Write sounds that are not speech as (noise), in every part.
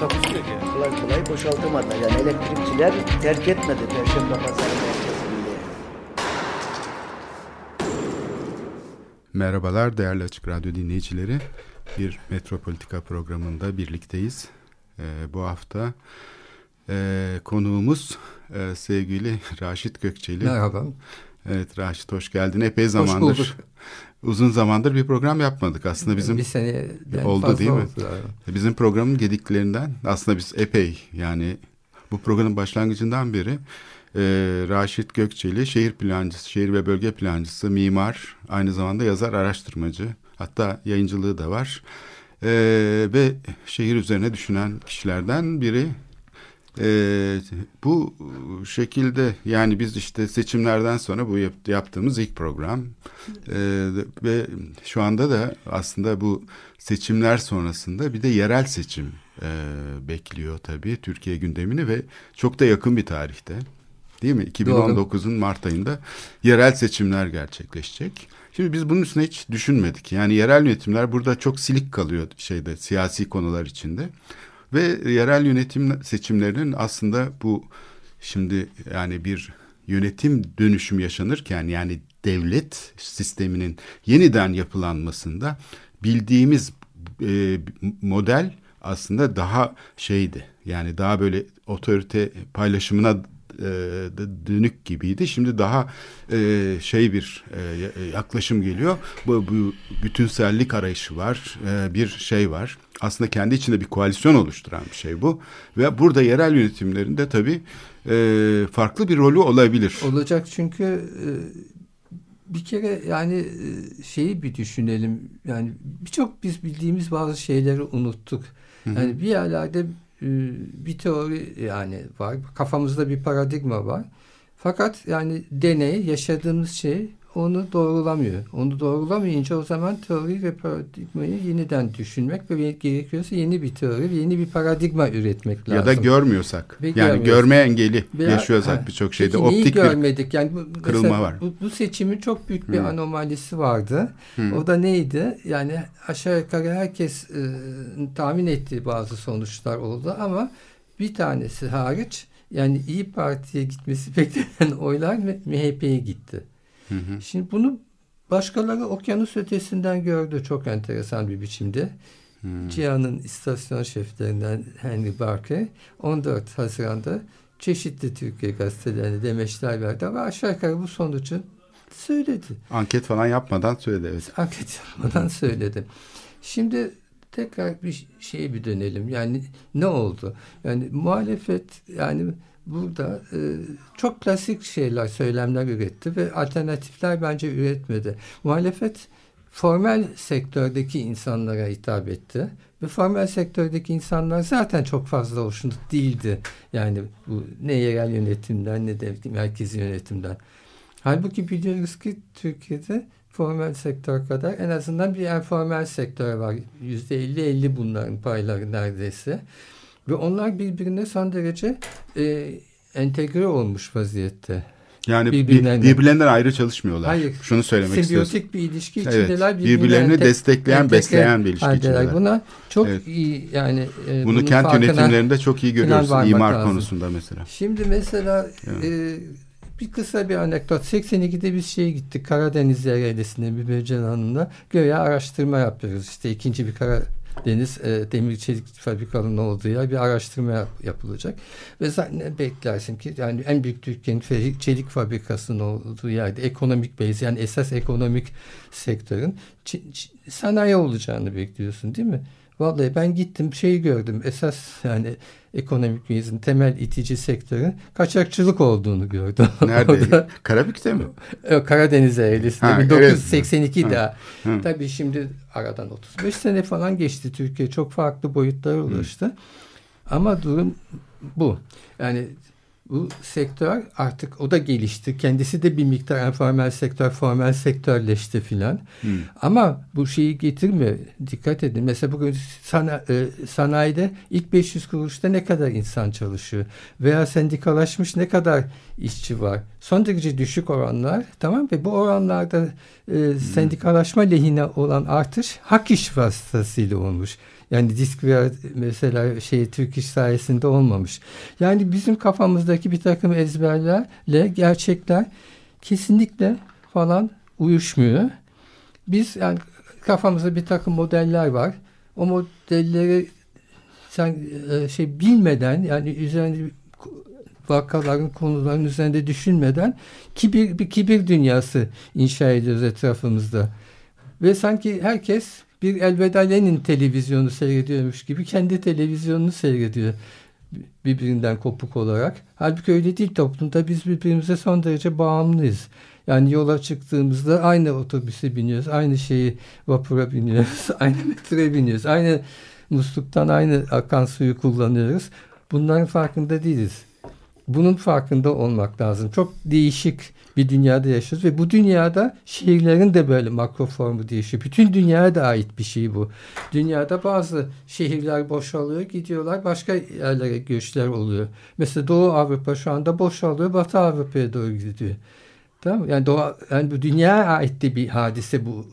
Takusuyor ki. kolay kolay boşaltamadılar. Yani elektrikçiler terk etmedi Perşembe Pazarı merkezini. Merhabalar değerli Açık Radyo dinleyicileri. Bir Metropolitika programında birlikteyiz. Ee, bu hafta e, konuğumuz e, sevgili Raşit Gökçeli. Merhaba. Evet Raşit hoş geldin. Epey zamandır, bulduk. Uzun zamandır bir program yapmadık. Aslında bizim bir seneden oldu değil mi? oldu. Bizim programın gediklerinden aslında biz epey yani bu programın başlangıcından beri e, Raşit Gökçeli şehir plancısı, şehir ve bölge plancısı, mimar, aynı zamanda yazar, araştırmacı. Hatta yayıncılığı da var. E, ve şehir üzerine düşünen kişilerden biri. E, bu şekilde yani biz işte seçimlerden sonra bu yap- yaptığımız ilk program E, ve şu anda da aslında bu seçimler sonrasında bir de yerel seçim e, bekliyor tabii Türkiye gündemini ve çok da yakın bir tarihte değil mi? 2019'un Mart ayında yerel seçimler gerçekleşecek. Şimdi biz bunun üstüne hiç düşünmedik. Yani yerel yönetimler burada çok silik kalıyor şeyde siyasi konular içinde. Ve yerel yönetim seçimlerinin aslında bu şimdi yani bir yönetim dönüşüm yaşanırken yani devlet sisteminin yeniden yapılanmasında bildiğimiz e, model aslında daha şeydi. Yani daha böyle otorite paylaşımına dönük gibiydi. Şimdi daha e, şey bir e, yaklaşım geliyor. Bu, bu bütünsellik arayışı var. E, bir şey var. Aslında kendi içinde bir koalisyon oluşturan bir şey bu. Ve burada yerel yönetimlerinde tabii e, farklı bir rolü olabilir. Olacak çünkü e, bir kere yani e, şeyi bir düşünelim. Yani birçok biz bildiğimiz bazı şeyleri unuttuk. Yani bir yerlerde e, bir teori yani var. Kafamızda bir paradigma var. Fakat yani deney, yaşadığımız şey onu doğrulamıyor. Onu doğrulamayınca o zaman teori ve paradigmayı yeniden düşünmek ve gerekiyorsa yeni bir teori yeni bir paradigma üretmek lazım. Ya da görmüyorsak. Ve yani görmüyorsak. görme engeli Veya- yaşıyorsak birçok şeyde. Peki Optik görmedik? Yani bu, kırılma var. Bu, bu seçimin çok büyük bir Hı. anomalisi vardı. Hı. O da neydi? Yani aşağı yukarı herkes e, tahmin ettiği bazı sonuçlar oldu ama bir tanesi hariç yani İyi Parti'ye gitmesi (laughs) beklenen oylar MHP'ye gitti. Hı hı. Şimdi bunu başkaları okyanus ötesinden gördü çok enteresan bir biçimde. Hmm. Cihan'ın istasyon şeflerinden Henry Barker 14 Haziran'da çeşitli Türkiye gazetelerine demeçler verdi ve aşağı yukarı bu sonucu söyledi. Anket falan yapmadan söyledi. Evet. Anket yapmadan söyledi. Şimdi tekrar bir şeye bir dönelim. Yani ne oldu? Yani muhalefet yani burada e, çok klasik şeyler, söylemler üretti ve alternatifler bence üretmedi. Muhalefet formel sektördeki insanlara hitap etti. Ve formel sektördeki insanlar zaten çok fazla hoşnut değildi. Yani bu ne yerel yönetimden ne de merkezi yönetimden. Halbuki biliyoruz ki Türkiye'de formel sektör kadar en azından bir informel sektör var. Yüzde elli elli bunların payları neredeyse. Ve onlar birbirine son derece e, entegre olmuş vaziyette. Yani bir- Birbirlerinden. birbirlerinden ayrı çalışmıyorlar. Hayır. Şunu söylemek istiyorsun. Sembiyotik bir ilişki Evet, içindeler. birbirlerini ente- destekleyen, entegre besleyen bir ilişki haldeler. içindeler. Buna çok Evet. iyi yani e, Bunu kent yönetimlerinde çok iyi görüyoruz. İmar lazım. konusunda mesela. Şimdi mesela Evet. e, bir kısa bir anekdot. 82'de biz şeye gittik. Karadeniz Yerelisi'ne Mübercan Hanım'la göğe araştırma yapıyoruz. İşte ikinci bir Karadeniz e, demir çelik fabrikalarının olduğu yer bir araştırma yap- yapılacak. Ve ne beklersin ki yani en büyük Türkiye'nin fe- çelik fabrikasının olduğu yerde ekonomik base yani esas ekonomik sektörün sanayi olacağını bekliyorsun değil mi? Vallahi ben gittim şeyi gördüm. Esas yani ekonomik base'in temel itici sektörün kaçakçılık olduğunu gördüm. (laughs) Nerede? Karabük'te mi? (laughs) Karadeniz eyaletinde Ha, 1982 evet. daha. Hı. Tabii şimdi aradan 35 sene falan geçti. Türkiye çok farklı boyutlara ulaştı. Ama durum bu. Yani bu sektör artık o da gelişti. Kendisi de bir miktar informal sektör, formel sektörleşti filan. Hmm. Ama bu şeyi getirmiyor. Dikkat edin. Mesela bugün sana, e, sanayide ilk 500 kuruluşta ne kadar insan çalışıyor? Veya sendikalaşmış ne kadar işçi var? Son derece düşük oranlar. Tamam ve bu oranlarda e, sendikalaşma lehine olan artış hak iş vasıtasıyla olmuş. Yani disk veya mesela şey Türk iş sayesinde olmamış. Yani bizim kafamızdaki bir takım ezberlerle gerçekler kesinlikle falan uyuşmuyor. Biz yani kafamızda bir takım modeller var. O modelleri sen e, şey bilmeden yani üzerinde vakaların konuların üzerinde düşünmeden kibir bir kibir dünyası inşa ediyoruz etrafımızda. Ve sanki herkes bir Elveda Lenin televizyonu seyrediyormuş gibi kendi televizyonunu seyrediyor birbirinden kopuk olarak. Halbuki öyle değil toplumda biz birbirimize son derece bağımlıyız. Yani yola çıktığımızda aynı otobüse biniyoruz, aynı şeyi vapura biniyoruz, (laughs) aynı metroya biniyoruz, aynı musluktan aynı akan suyu kullanıyoruz. Bunların farkında değiliz. Bunun farkında olmak lazım. Çok değişik bir dünyada yaşıyoruz ve bu dünyada şehirlerin de böyle makro formu değişiyor. Bütün dünyaya da ait bir şey bu. Dünyada bazı şehirler boşalıyor, gidiyorlar, başka yerlere göçler oluyor. Mesela Doğu Avrupa şu anda boşalıyor, Batı Avrupa'ya doğru gidiyor. Tamam? Yani, doğa, yani bu dünyaya ait de bir hadise bu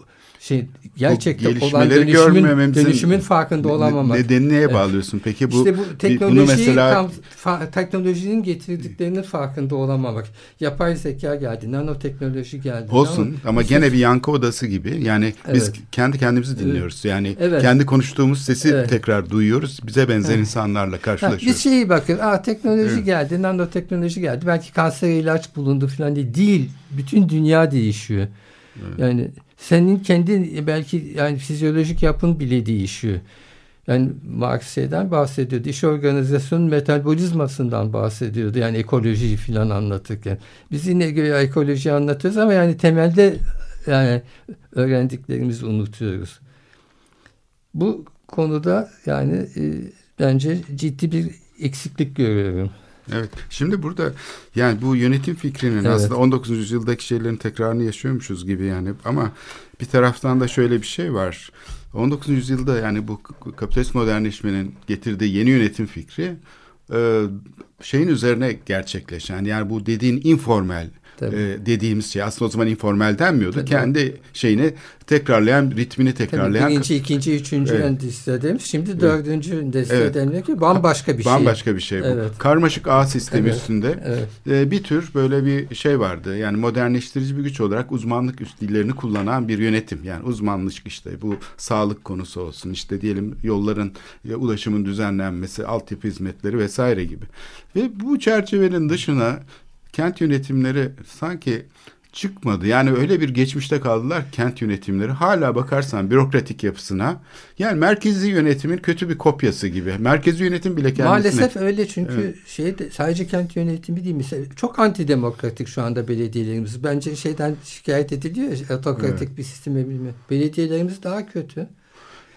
şey gerçekten olan dönüşümün, dönüşümün farkında olamamak. Nedenini neye bağlıyorsun? Peki bu, işte bu teknoloji bunu mesela tam, fa, teknolojinin getirdiklerinin farkında olamamak. Yapay zeka geldi, nanoteknoloji geldi. Olsun ama, ama gene bir yankı odası gibi. Yani evet. biz kendi kendimizi dinliyoruz. Yani evet. kendi konuştuğumuz sesi evet. tekrar duyuyoruz. Bize benzer evet. insanlarla karşılaşıyoruz. Ha, biz şeyi bakın, aa teknoloji evet. geldi, nanoteknoloji geldi. Belki kanser ilaç bulundu falan değil. Değil. Bütün dünya değişiyor. Evet. Yani senin kendi belki yani fizyolojik yapın bile değişiyor. Yani Marx'den bahsediyordu. İş organizasyonun metabolizmasından bahsediyordu. Yani ekolojiyi falan anlatırken. Biz yine göre ekoloji anlatıyoruz ama yani temelde yani öğrendiklerimizi unutuyoruz. Bu konuda yani e, bence ciddi bir eksiklik görüyorum. Evet. Şimdi burada yani bu yönetim fikrinin evet. aslında 19. yüzyıldaki şeylerin tekrarını yaşıyormuşuz gibi yani ama bir taraftan da şöyle bir şey var. 19. yüzyılda yani bu kapitalist modernleşmenin getirdiği yeni yönetim fikri şeyin üzerine gerçekleşen yani bu dediğin informal e, dediğimiz şey aslında o zaman informal denmiyordu. Tabii. Kendi şeyini tekrarlayan, ritmini tekrarlayan. Tabii birinci, ikinci, üçüncü evet. endüstri demiş. Şimdi dördüncü evet. deniliyor ki bambaşka bir şey. Bambaşka bir şey bu. Evet. Karmaşık ağ sistemi evet. üstünde evet. E, bir tür böyle bir şey vardı. Yani modernleştirici bir güç olarak uzmanlık üst dillerini kullanan bir yönetim. Yani uzmanlık işte bu sağlık konusu olsun. işte diyelim yolların, ya, ulaşımın düzenlenmesi, altyapı hizmetleri vesaire gibi. Ve bu çerçevenin dışına kent yönetimleri sanki çıkmadı. Yani öyle bir geçmişte kaldılar kent yönetimleri. Hala bakarsan bürokratik yapısına yani merkezi yönetimin kötü bir kopyası gibi. Merkezi yönetim bile kendisine. Maalesef öyle çünkü evet. şey de, sadece kent yönetimi değil mesela çok antidemokratik şu anda belediyelerimiz. Bence şeyden şikayet ediliyor otokratik evet. bir sisteme bilme. Belediyelerimiz daha kötü.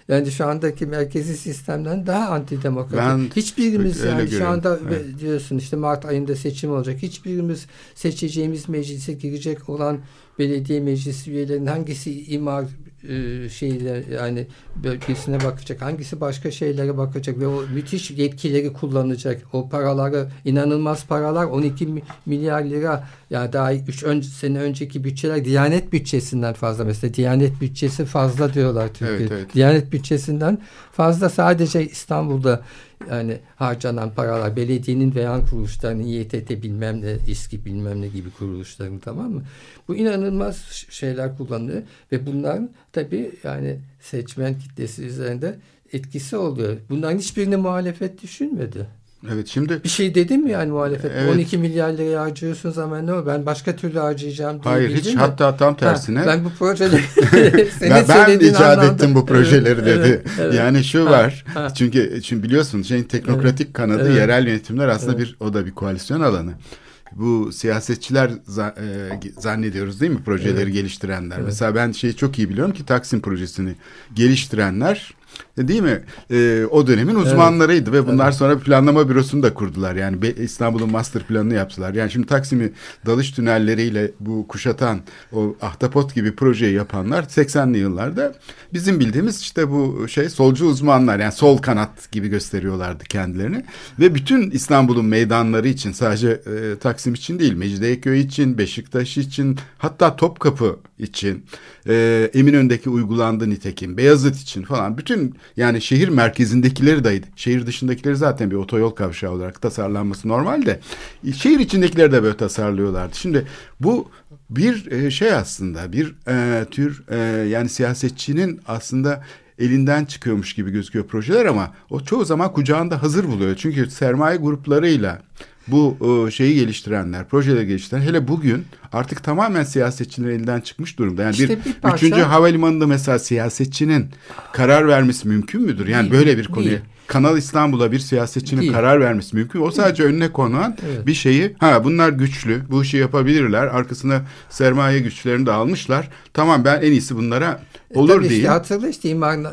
Yani şu andaki merkezi sistemden daha antidemokratik. Ben Hiçbirimiz yani görüyorum. şu anda evet. diyorsun işte Mart ayında seçim olacak. Hiçbirimiz seçeceğimiz meclise girecek olan belediye meclis üyelerinin hangisi imar e, şeyler yani bölgesine bakacak. Hangisi başka şeylere bakacak ve o müthiş yetkileri kullanacak. O paraları inanılmaz paralar 12 milyar lira ya daha 3 ön, sene önceki bütçeler Diyanet bütçesinden fazla mesela Diyanet bütçesi fazla diyorlar Türkiye. Evet, evet. Diyanet bütçesinden fazla sadece İstanbul'da yani harcanan paralar belediyenin ve yan kuruluşlarının İETT bilmem ne İSKİ bilmem ne gibi kuruluşların tamam mı? Bu inanılmaz şeyler kullanılıyor ve bunların tabii yani seçmen kitlesi üzerinde etkisi oluyor. Bunların hiçbirini muhalefet düşünmedi. Evet şimdi bir şey dedim mi yani muhalefet evet. 12 milyar liraya harcıyorsunuz ama ne o ben başka türlü harcayacağım diye Hayır hiç mi? hatta tam tersine. Ha, ben bu projeleri (laughs) (laughs) ben, ben icat anlamda. ettim bu projeleri evet, dedi. Evet, evet. Yani şu ha, var. Ha. Çünkü çünkü biliyorsun şeyin teknokratik evet, kanadı evet. yerel yönetimler aslında evet. bir o da bir koalisyon alanı bu siyasetçiler e, zannediyoruz değil mi projeleri evet. geliştirenler. Evet. Mesela ben şeyi çok iyi biliyorum ki Taksim projesini geliştirenler değil mi? E, o dönemin uzmanlarıydı ve bunlar sonra planlama bürosunu da kurdular. Yani İstanbul'un master planını yaptılar. Yani şimdi Taksim'i dalış tünelleriyle bu kuşatan o ahtapot gibi projeyi yapanlar 80'li yıllarda bizim bildiğimiz işte bu şey solcu uzmanlar yani sol kanat gibi gösteriyorlardı kendilerini ve bütün İstanbul'un meydanları için sadece e, Taksim için değil Mecidiyeköy için, Beşiktaş için hatta Topkapı için e, Eminönü'ndeki uygulandı nitekim Beyazıt için falan bütün yani şehir merkezindekileri de şehir dışındakileri zaten bir otoyol kavşağı olarak tasarlanması normal de şehir içindekileri de böyle tasarlıyorlardı. Şimdi bu bir e, şey aslında bir e, tür e, yani siyasetçinin aslında elinden çıkıyormuş gibi gözüküyor projeler ama o çoğu zaman kucağında hazır buluyor. Çünkü sermaye gruplarıyla bu e, şeyi geliştirenler, projeleri geliştiren hele bugün artık tamamen siyasetçilerin elinden çıkmış durumda. Yani İşte bir, bir parça- üçüncü havalimanında mesela siyasetçinin karar vermesi mümkün müdür? Yani Değil, böyle bir konuya. değil. Kanal İstanbul'a bir siyasetçinin Değil. karar vermesi mümkün. O sadece önüne konulan Evet. bir şeyi ha bunlar güçlü bu işi yapabilirler. Arkasına sermaye güçlerini de almışlar. Tamam ben en iyisi bunlara olur Tabii diye. işte hatırla işte İmar, e,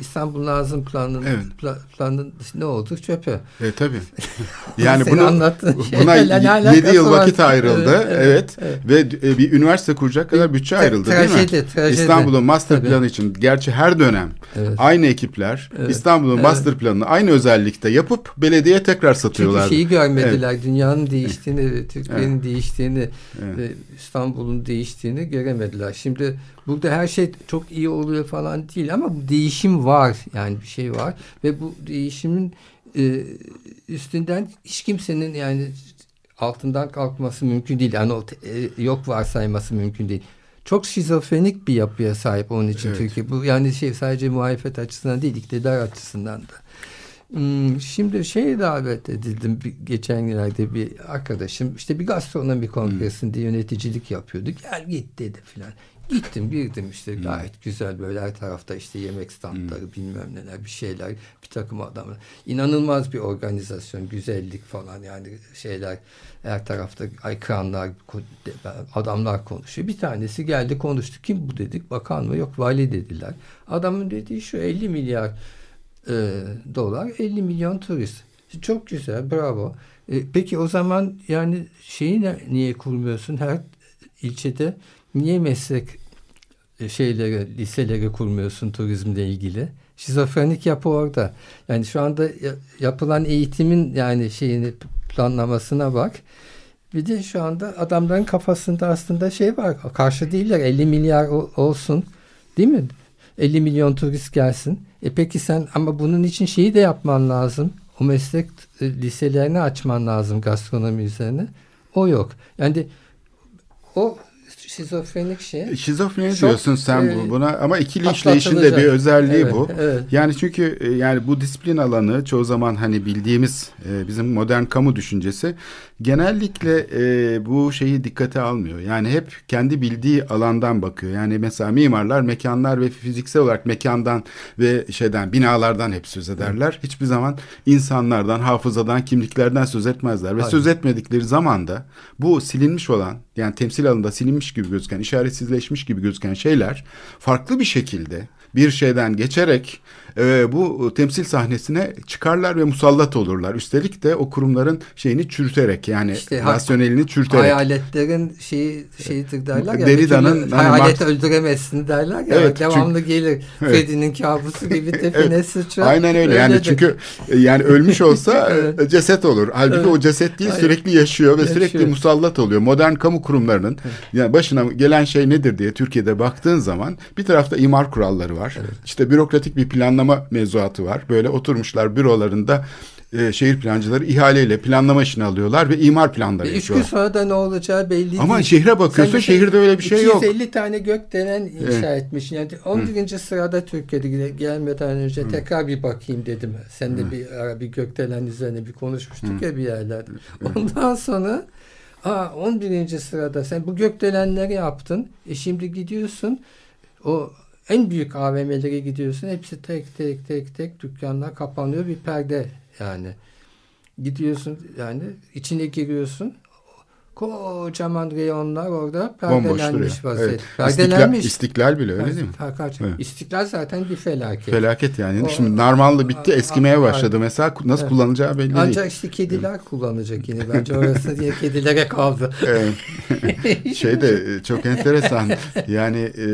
İstanbul Nazım Planı'nın Evet. pla- planın ne oldu? Çöpe. E tabii. (laughs) Yani bunu anlattığın buna şeylerle ne 7 yıl var? vakit ayrıldı. Evet, Evet. evet, Ve e, bir üniversite kuracak kadar bütçe ayrıldı değil mi? trajedi, trajedi. İstanbul'un master Tabii. planı için gerçi her dönem Evet. aynı ekipler Evet. İstanbul'un Evet. master planını aynı özellikte yapıp belediye tekrar Çünkü satıyorlardı. şeyi görmediler. Dünyanın değiştiğini, Türkiye'nin değiştiğini, Evet. ve İstanbul'un değiştiğini göremediler. Şimdi burada her şey çok iyi oluyor falan değil ama bu değişim var. Yani bir şey var ve bu değişimin e, üstünden hiç kimsenin yani altından kalkması mümkün değil. Yani o e, yok varsayması mümkün değil. Çok şizofrenik bir yapıya sahip onun için Evet. Türkiye. Bu yani şey sadece muhalefet açısından değil, iktidar açısından da. Hmm, Şimdi şeye davet edildim bir, geçen günlerde bir arkadaşım işte bir gastronomi kongresinde yöneticilik yapıyordu. Gel git dedi filan. Gittim girdim işte gayet güzel böyle her tarafta işte yemek standları bilmem neler bir şeyler bir takım adamlar. İnanılmaz bir organizasyon güzellik falan yani şeyler her tarafta ekranlar adamlar konuşuyor. Bir tanesi geldi konuştu. Kim bu dedik bakan mı yok vali dediler. Adamın dediği şu 50 milyar e, dolar 50 milyon turist. Çok güzel bravo. E, peki o zaman yani şeyi ne- niye kurmuyorsun her ilçede niye meslek şeyleri liseleri kurmuyorsun turizmle ilgili? Şizofrenik yapı orada. Yani şu anda ya- yapılan eğitimin yani şeyini planlamasına bak. Bir de şu anda adamların kafasında aslında şey var. Karşı değiller. 50 milyar olsun. Değil mi? 50 milyon turist gelsin. E peki sen ama bunun için şeyi de yapman lazım. O meslek e, liselerini açman lazım gastronomi üzerine. O yok. Yani o şizofrenik şey. Şizofreni Çok, diyorsun sen e, bu- buna ama ikili işleyişin de bir özelliği Evet, bu. evet. Yani çünkü e, yani bu disiplin alanı çoğu zaman hani bildiğimiz e, bizim modern kamu düşüncesi genellikle e, bu şeyi dikkate almıyor. Yani hep kendi bildiği alandan bakıyor. Yani mesela mimarlar mekanlar ve fiziksel olarak mekandan ve şeyden binalardan hep söz ederler. Hiçbir zaman insanlardan, hafızadan, kimliklerden söz etmezler ve Aynen. söz etmedikleri zaman da bu silinmiş olan yani temsil alanında silinmiş gibi gözüken, işaretsizleşmiş gibi gözüken şeyler farklı bir şekilde bir şeyden geçerek e, bu temsil sahnesine çıkarlar ve musallat olurlar. Üstelik de o kurumların şeyini çürüterek yani İşte rasyonelini çürüterek. Hayaletlerin şeyi şeyidir derler ya. Derrida'nın hani hayalet Marx- öldüremezsin derler ya. Evet, devamlı gelir. Evet. Freddy'nin kabusu gibi (laughs) tepene sıçrar. Aynen öyle. Yani Öyledir. çünkü e, yani ölmüş olsa (laughs) Evet. ceset olur. Halbuki Evet. o ceset değil Aynen. sürekli yaşıyor ve Yaşıyor. sürekli musallat oluyor. Modern kamu kurumlarının yani başına gelen şey nedir diye Türkiye'de baktığın zaman bir tarafta imar kuralları var. İşte bürokratik bir planlama mevzuatı var. Böyle oturmuşlar bürolarında e, şehir plancıları ihaleyle planlama işini alıyorlar ve imar planları Ve üç gün yapıyorlar. sonra da ne olacağı belli Ama değil. şehre bakıyorsun, Sen şehirde öyle bir şey yok. 250 tane gökdelen inşa etmiş. Yani 11. sırada Türkiye'de gelmeden önce tekrar bir bakayım dedim. Sen de bir ara bir gökdelen üzerine bir konuşmuştuk ya bir yerlerde. Ondan sonra aa 11. sırada sen bu gökdelenleri yaptın. E şimdi gidiyorsun o en büyük AVM'lere gidiyorsun. Hepsi tek tek tek tek dükkanlar kapanıyor bir perde yani. Gidiyorsun yani içine giriyorsun kocaman reyonlar orada perdelenmiş vaziyette. Evet. İstiklal, Perdelenmiş. istiklal bile öyle Evet, değil mi? Evet. İstiklal zaten bir felaket. Felaket yani. O- Şimdi normalde bitti eskimeye başladı. Mesela nasıl Evet. kullanacağı belli Ancak değil. işte kediler kullanacak yine. Bence orası diye kedilere kaldı. (laughs) Şey de e, çok enteresan. Yani e,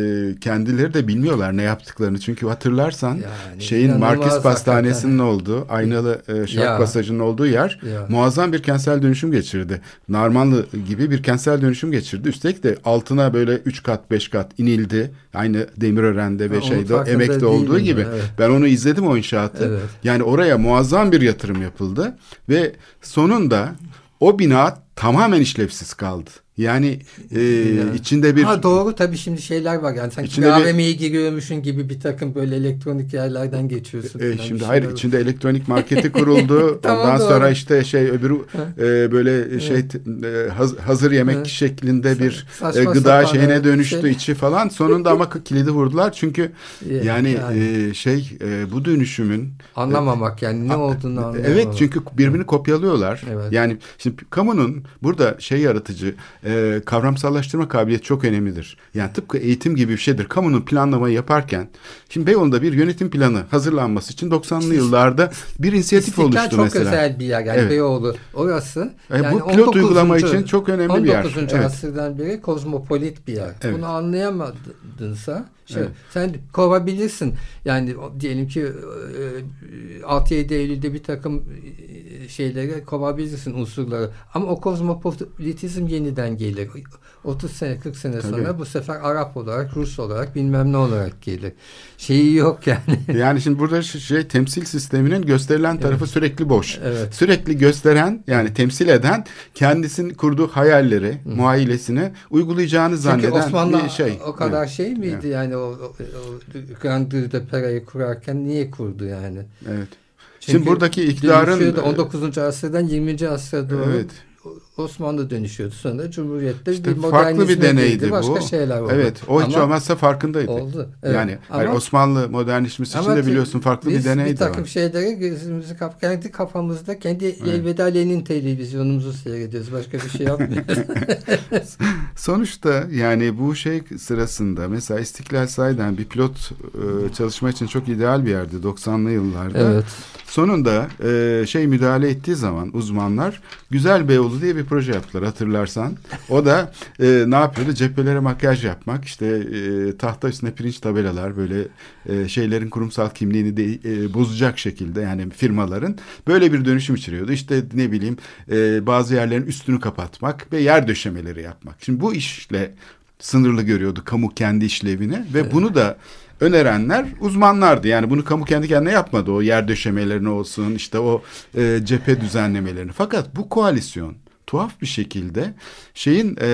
kendileri de bilmiyorlar ne yaptıklarını. Çünkü hatırlarsan Yani şeyin Markis Pastanesi'nin olduğu, aynalı e, şark pasajının olduğu yer Ya. muazzam bir kentsel dönüşüm geçirdi. Narmanlı gibi bir kentsel dönüşüm geçirdi. Üstelik de altına böyle 3 kat 5 kat inildi. Aynı Demirören'de ve Ha, şeyde emekte olduğu gibi. ben, evet. Ben onu izledim o inşaatı. Evet. Yani oraya muazzam bir yatırım yapıldı ve sonunda o bina tamamen işlevsiz kaldı. Yani e, Yani. içinde bir Ha doğru tabii şimdi şeyler var yani sanki İçinde bir bir- AVM'ye giriyormuşsun gibi bir takım böyle elektronik yerlerden geçiyorsun. E, falan, şimdi hayır var. içinde elektronik marketi kuruldu. (laughs) Tamam, Ondan doğru. sonra işte şey öbürü e, böyle şey e, haz- hazır yemek Evet. şeklinde bir e, gıda sapan, şeyine dönüştü şey. içi falan. Sonunda ama kilidi vurdular çünkü (laughs) Yani, yani, yani. e, şey e, bu dönüşümün Anlamamak yani ne olduğunu anlamamak. Evet çünkü birbirini kopyalıyorlar. Evet. Yani şimdi kamunun burada şey yaratıcı e, kavramsallaştırma kabiliyeti çok önemlidir. Yani tıpkı eğitim gibi bir şeydir. Kamunun planlamayı yaparken şimdi Beyoğlu'nda bir yönetim planı hazırlanması için 90'lı yıllarda bir inisiyatif İstiklal oluştu çok mesela. özel bir yer yani Evet. Beyoğlu orası. E, yani bu pilot 19. uygulama için çok önemli bir yer. 19. Evet. asırdan beri kozmopolit bir yer. Evet. Bunu anlayamadınsa şey, Evet. sen kovabilirsin. Yani diyelim ki e, 6-7 Eylül'de bir takım e, şeyleri kovabilirsin unsurları. Ama o kozmopolitizm yeniden gelir. 30 sene 40 sene Tabii. sonra bu sefer Arap olarak, Rus olarak bilmem ne olarak gelir. Şeyi yok yani. (laughs) Yani şimdi burada şey temsil sisteminin gösterilen tarafı sürekli boş. Evet. Sürekli gösteren yani temsil eden kendisinin kurduğu hayalleri, muailesini uygulayacağını Çünkü zanneden Osmanlı bir şey. o kadar Evet. şey miydi Evet. yani o, o, o Grand Duke Pera'yı kurarken niye kurdu yani? Evet. Çünkü Şimdi buradaki iktidarın dönüşüyordu. 19. asırdan 20. asra doğru Evet. Osmanlı dönüşüyordu. Sonra Cumhuriyet'te İşte bir farklı bir deneydi Başka bu. şeyler oldu. Evet, o hiç Ama olmazsa farkındaydı. oldu. Evet. Yani hayır, Ama- Osmanlı modernleşmesi için de biliyorsun farklı bir biz deney bir takım var. şeyleri gözümüzü kap kendi kafamızda kendi Elveda Lenin televizyonumuzu seyrediyoruz. Başka bir şey yapmıyoruz. (laughs) Sonuçta yani bu şey sırasında mesela İstiklal sahiden bir pilot e, çalışma için çok ideal bir yerdi 90'lı yıllarda. evet. Sonunda e, şey müdahale ettiği zaman uzmanlar Güzel Beyoğlu diye bir proje yaptılar hatırlarsan. O da e, ne yapıyordu? Cephelere makyaj yapmak, işte e, tahta üstüne pirinç tabelalar böyle e, şeylerin kurumsal kimliğini de e, bozacak şekilde yani firmaların böyle bir dönüşüm içeriyordu. İşte ne bileyim e, bazı yerlerin üstünü kapatmak ve yer döşemeleri yapmak. Şimdi bu işle sınırlı görüyordu kamu kendi işlevini ve bunu da önerenler uzmanlardı. Yani bunu kamu kendi kendine yapmadı. O yer döşemelerini olsun işte o e, cephe düzenlemelerini. Fakat bu koalisyon tuhaf bir şekilde şeyin e,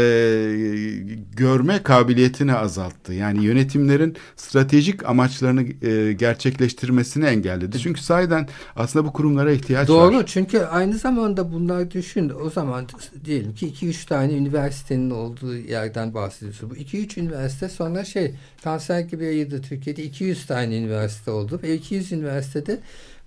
görme kabiliyetini azalttı. Yani yönetimlerin stratejik amaçlarını e, gerçekleştirmesini engelledi. Çünkü sahiden aslında bu kurumlara ihtiyaç Doğru var. çünkü aynı zamanda bunlar düşün o zaman diyelim ki 2-3 tane üniversitenin olduğu yerden bahsediyorsun. Bu 2-3 üniversite sonra şey kanser gibi yayıldı Türkiye'de 200 tane üniversite oldu ve 200 üniversitede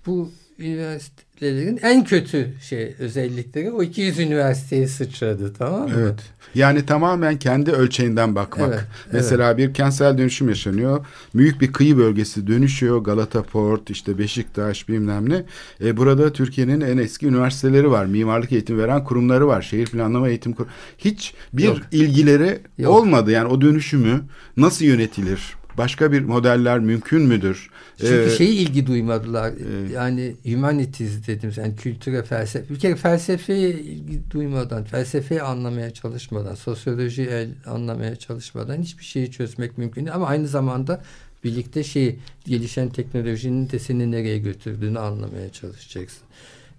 bu üniversitelerin en kötü şey özellikleri o 200 üniversiteye sıçradı tamam mı? Evet. Yani tamamen kendi ölçeğinden bakmak. Evet, Mesela bir kentsel dönüşüm yaşanıyor. Büyük bir kıyı bölgesi dönüşüyor. Galata Port, işte Beşiktaş bilmem ne. E, burada Türkiye'nin en eski üniversiteleri var. Mimarlık eğitim veren kurumları var. Şehir planlama eğitim kur Hiç bir Yok. ilgileri Yok. olmadı. Yani o dönüşümü nasıl yönetilir? Başka bir modeller mümkün müdür? Çünkü Ee, şeyi ilgi duymadılar. yani humanities dedim. Yani kültüre, felsefe. Bir kere felsefeye ilgi duymadan, felsefeyi anlamaya çalışmadan, sosyolojiyi el- anlamaya çalışmadan hiçbir şeyi çözmek mümkün değil. Ama aynı zamanda birlikte şey gelişen teknolojinin de seni nereye götürdüğünü anlamaya çalışacaksın.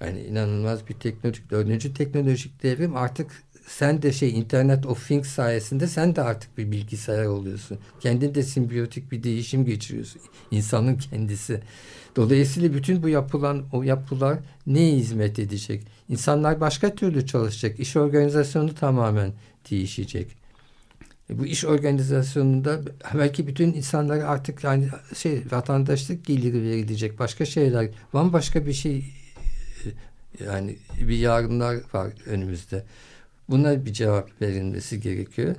Yani inanılmaz bir teknolojik, dördüncü teknolojik devrim artık sen de şey Internet of Things sayesinde sen de artık bir bilgisayar oluyorsun. Kendin de simbiyotik bir değişim geçiriyorsun. İnsanın kendisi. Dolayısıyla bütün bu yapılan o yapılar neye hizmet edecek? İnsanlar başka türlü çalışacak. İş organizasyonu tamamen değişecek. E bu iş organizasyonunda belki bütün insanlara artık yani şey vatandaşlık geliri verilecek. Başka şeyler, bambaşka bir şey e, yani bir yarınlar var önümüzde. Buna bir cevap verilmesi gerekiyor.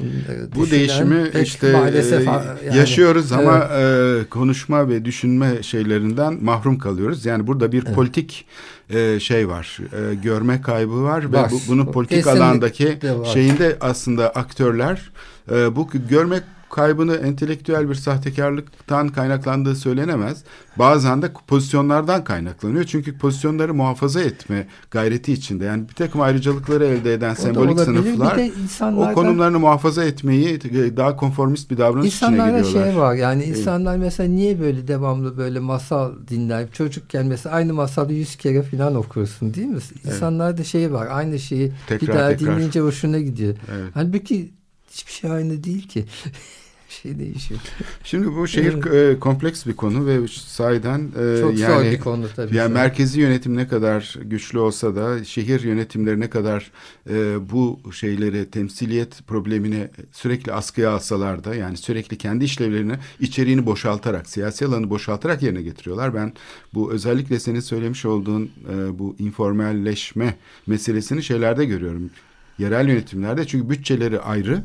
Bunları Bu düşünen değişimi işte maalesef e, yani- yaşıyoruz ama Evet. e, konuşma ve düşünme şeylerinden mahrum kalıyoruz. Yani burada bir politik e, şey var, e, görme kaybı var, ve bu, bunu politik alandaki var. şeyinde aslında aktörler e, bu görme kaybını entelektüel bir sahtekarlıktan kaynaklandığı söylenemez. Bazen de pozisyonlardan kaynaklanıyor. Çünkü pozisyonları muhafaza etme gayreti içinde. Yani bir takım ayrıcalıkları elde eden O sembolik sınıflar insanlardan, o konumlarını muhafaza etmeyi e, daha konformist bir davranış içine İnsanlarda giriyorlar. şey var yani insanlar mesela niye böyle devamlı böyle masal dinler çocukken mesela aynı masalı yüz kere falan okursun değil mi? İnsanlarda şey var aynı şeyi Tekrar, bir daha tekrar. dinleyince hoşuna gidiyor. Evet. Halbuki hiçbir şey aynı değil ki. (laughs) şey değişiyor. (laughs) Şimdi bu şehir e, kompleks bir konu ve sahiden e, Çok yani zor bir konu tabii. yani merkezi yönetim ne kadar güçlü olsa da şehir yönetimleri ne kadar e, bu şeyleri temsiliyet problemini sürekli askıya alsalar da yani sürekli kendi işlevlerini içeriğini boşaltarak siyasi alanı boşaltarak yerine getiriyorlar. Ben bu özellikle senin söylemiş olduğun bu informalleşme meselesini şeylerde görüyorum. Yerel yönetimlerde çünkü bütçeleri ayrı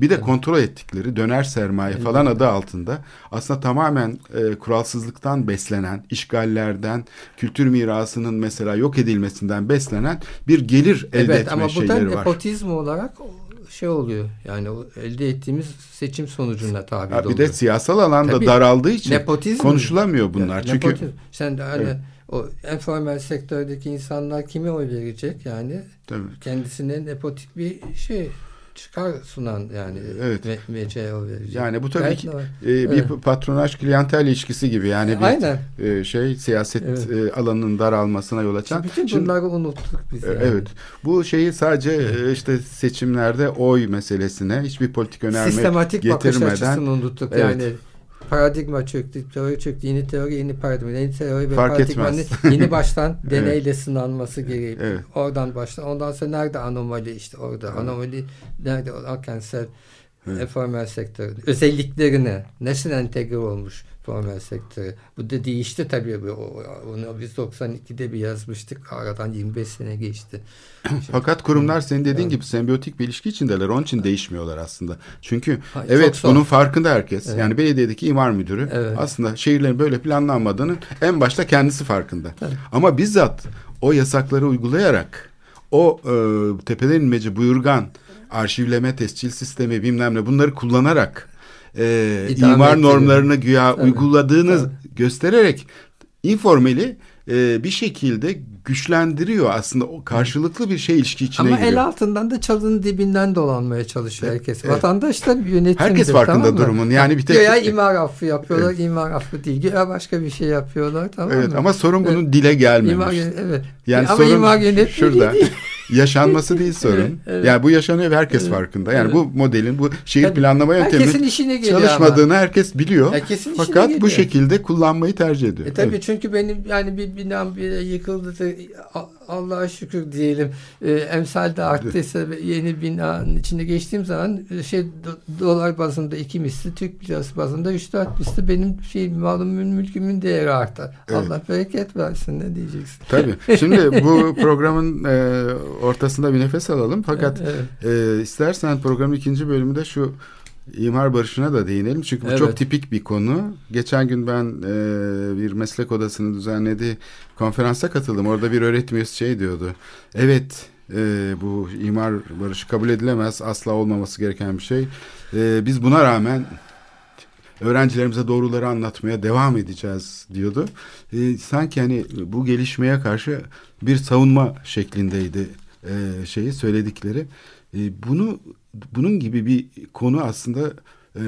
bir de kontrol ettikleri döner sermaye falan adı altında aslında tamamen e, kuralsızlıktan beslenen, işgallerden, kültür mirasının mesela yok edilmesinden beslenen bir gelir elde evet, etme ama bu da şeyleri var. nepotizm olarak şey oluyor. Yani elde ettiğimiz seçim sonucuna tabi Ha, bir oluyor. de siyasal alanda Tabii. daraldığı için Nepotizm. konuşulamıyor bunlar. Yani Çünkü nepotizm. sen de hani Evet. o informal sektördeki insanlar kime oy verecek yani Tabii. kendisine nepotik bir şey çıkar sunan yani Evet. ve oy verecek. yani bu tabii ki e, bir Evet. patronaj klientel ilişkisi gibi yani bir Aynen. e, şey siyaset Evet. e, alanının daralmasına yol açan. Bütün Şimdi- bunları unuttuk biz. E, yani. Evet. Bu şeyi sadece e, işte seçimlerde oy meselesine hiçbir politik önerme Sistematik bakış getirmeden açısını unuttuk. Evet. Yani paradigma çöktü, teori çöktü, yeni teori, yeni paradigma, yeni teori ve Fark paradigmanın etmez. (laughs) yeni baştan (laughs) Evet. deneyle sınanması gerekiyor. Evet. Oradan baştan, ondan sonra nerede anomali işte orada, anomali nerede o kentsel informal sektör özelliklerine nasıl entegre olmuş formal sektörü. Bu da değişti tabii. Onu biz 92'de bir yazmıştık. Aradan 25 sene geçti. (clears throat) Fakat kurumlar senin dediğin Evet. gibi sembiyotik bir ilişki içindeler. Onun için değişmiyorlar aslında. Çünkü Ha, evet bunun farkında herkes. Evet. Yani belediyedeki imar müdürü Evet. aslında şehirlerin böyle planlanmadığının en başta kendisi farkında. Ama bizzat o yasakları uygulayarak o e, tepeden inmeci buyurgan arşivleme, tescil sistemi bilmem ne bunları kullanarak e, İdame imar ettiriyor. normlarını güya Tabii. uyguladığını Tabii. göstererek informeli e, bir şekilde güçlendiriyor aslında o karşılıklı bir şey ilişki içine Ama giriyor. el altından da çalının dibinden dolanmaya çalışıyor herkes. Vatandaş da yönetimdir. Herkes farkında tamam mı? durumun. Yani bir tek- Güya imar affı yapıyorlar, imar affı değil. Güya başka bir şey yapıyorlar tamam Evet mı? ama sorun bunun dile gelmemiş. İmar, evet. Yani ama sorun imar şurada. değil. Yaşanması değil sorun. Evet, evet. Yani bu yaşanıyor ve herkes farkında. Yani bu modelin, bu şehir Tabii. planlama yönteminin çalışmadığını herkes biliyor. Herkesin Fakat bu şekilde kullanmayı tercih ediyor. E tabii Evet. çünkü benim yani bir binam bir yıkıldı da Allah'a şükür diyelim e, emsal de arttıysa ve yeni binanın içine geçtiğim zaman e, şey do- dolar bazında iki misli Türk lirası bazında üç dört misli benim şey malımın mülkümün değeri artar. Evet. Allah bereket versin ne diyeceksin? Tabii. (laughs) Şimdi bu programın e, ortasında bir nefes alalım. Fakat Evet. e, istersen programın ikinci bölümünde şu imar barışına da değinelim. Çünkü bu Evet. çok tipik bir konu. Geçen gün ben e, bir meslek odasının düzenlediği konferansa katıldım. Orada bir öğretim üyesi şey diyordu. Evet e, bu imar barışı kabul edilemez. Asla olmaması gereken bir şey. E, biz buna rağmen öğrencilerimize doğruları anlatmaya devam edeceğiz diyordu. E, sanki hani bu gelişmeye karşı bir savunma şeklindeydi e, şeyi söyledikleri. E, bunu bunun gibi bir konu aslında e,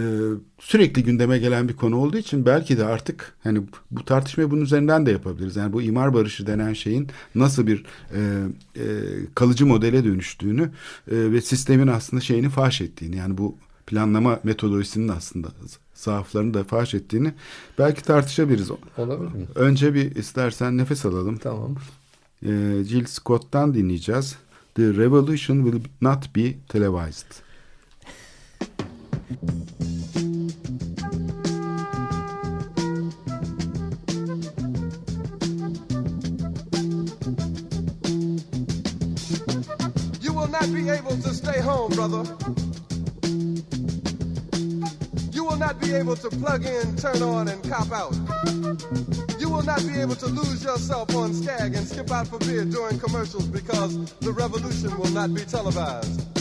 sürekli gündeme gelen bir konu olduğu için belki de artık hani bu tartışmayı bunun üzerinden de yapabiliriz. Yani bu imar barışı denen şeyin nasıl bir e, e, kalıcı modele dönüştüğünü e, ve sistemin aslında şeyini faş ettiğini yani bu planlama metodolojisinin aslında zaaflarını da faş ettiğini belki tartışabiliriz. Olabilir mi? Önce bir istersen nefes alalım. Tamam. Ee, Jill Scott'tan dinleyeceğiz. The revolution will not be televised. You will not be able to stay home, brother. Not be able to plug in, turn on, and cop out. You will not be able to lose yourself on Skag and skip out for beer during commercials because the revolution will not be televised.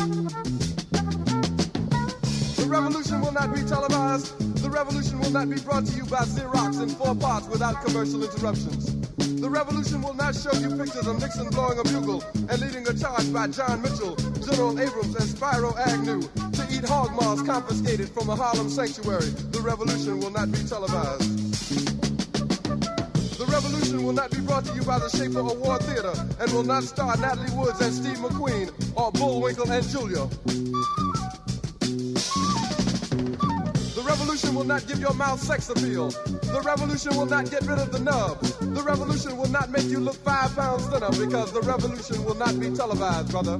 The revolution will not be televised. The revolution will not be brought to you by Xerox in four parts without commercial interruptions. The revolution will not show you pictures of Nixon blowing a bugle and leading a charge by John Mitchell, General Abrams, and Spyro Agnew eat hog maws confiscated from a Harlem sanctuary. The revolution will not be televised. The revolution will not be brought to you by the Schaefer Award Theater and will not star Natalie Woods and Steve McQueen or Bullwinkle and Julia. The revolution will not give your mouth sex appeal. The revolution will not get rid of the nub. The revolution will not make you look five pounds thinner because the revolution will not be televised, brother.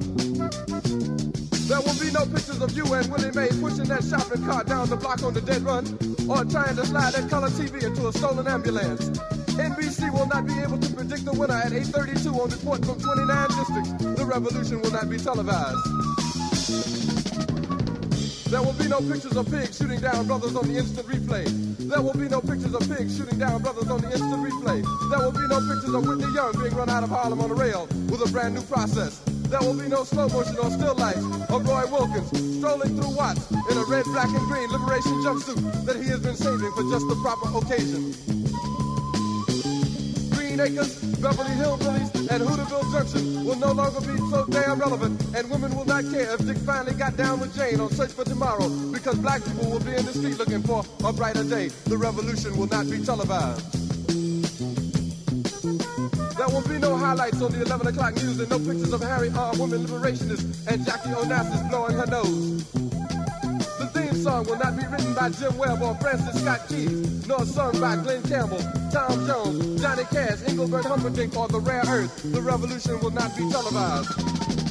There will be no pictures of you and Willie Mae pushing that shopping cart down the block on the dead run or trying to slide that color TV into a stolen ambulance. NBC will not be able to predict the winner at 8.32 on report from 29 districts. The revolution will not be televised. There will be no pictures of pigs shooting down brothers on the instant replay. There will be no pictures of pigs shooting down brothers on the instant replay. There will be no pictures of Whitney Young being run out of Harlem on a rail with a brand new process. There will be no slow motion or still life of oh, Roy Wilkins strolling through Watts in a red, black, and green liberation jumpsuit that he has been saving for just the proper occasion. Green Acres, Beverly Hillbillies, and Hooterville Junction will no longer be so damn relevant, and women will not care if Dick finally got down with Jane on Search for Tomorrow, because black people will be in the street looking for a brighter day. The revolution will not be televised. There will be no highlights on the 11 o'clock news and no pictures of Harry armed women liberationists and Jackie Onassis blowing her nose. The theme song will not be written by Jim Webb or Francis Scott Keys, nor sung by Glenn Campbell, Tom Jones, Johnny Cash, Engelbert Humperdinck, or The Rare Earth. The revolution will not be televised.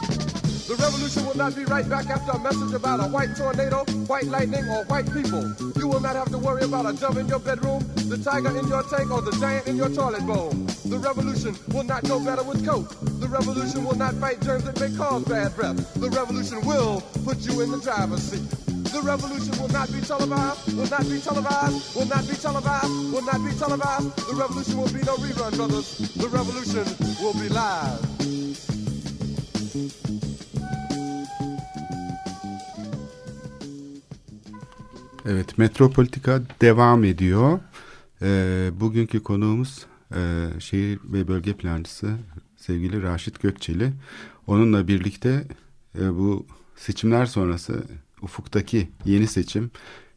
The revolution will not be right back after a message about a white tornado, white lightning, or white people. You will not have to worry about a dove in your bedroom, the tiger in your tank, or the giant in your toilet bowl. The revolution will not go better with coke. The revolution will not fight germs that may cause bad breath. The revolution will put you in the driver's seat. The revolution will not be televised, will not be televised, will not be televised, will not be televised. The revolution will be no rerun, brothers. The revolution will be live. Evet, Metropolitika devam ediyor. Ee, bugünkü konuğumuz e, şehir ve bölge plancısı sevgili Raşit Gökçeli. Onunla birlikte e, bu seçimler sonrası ufuktaki yeni seçim,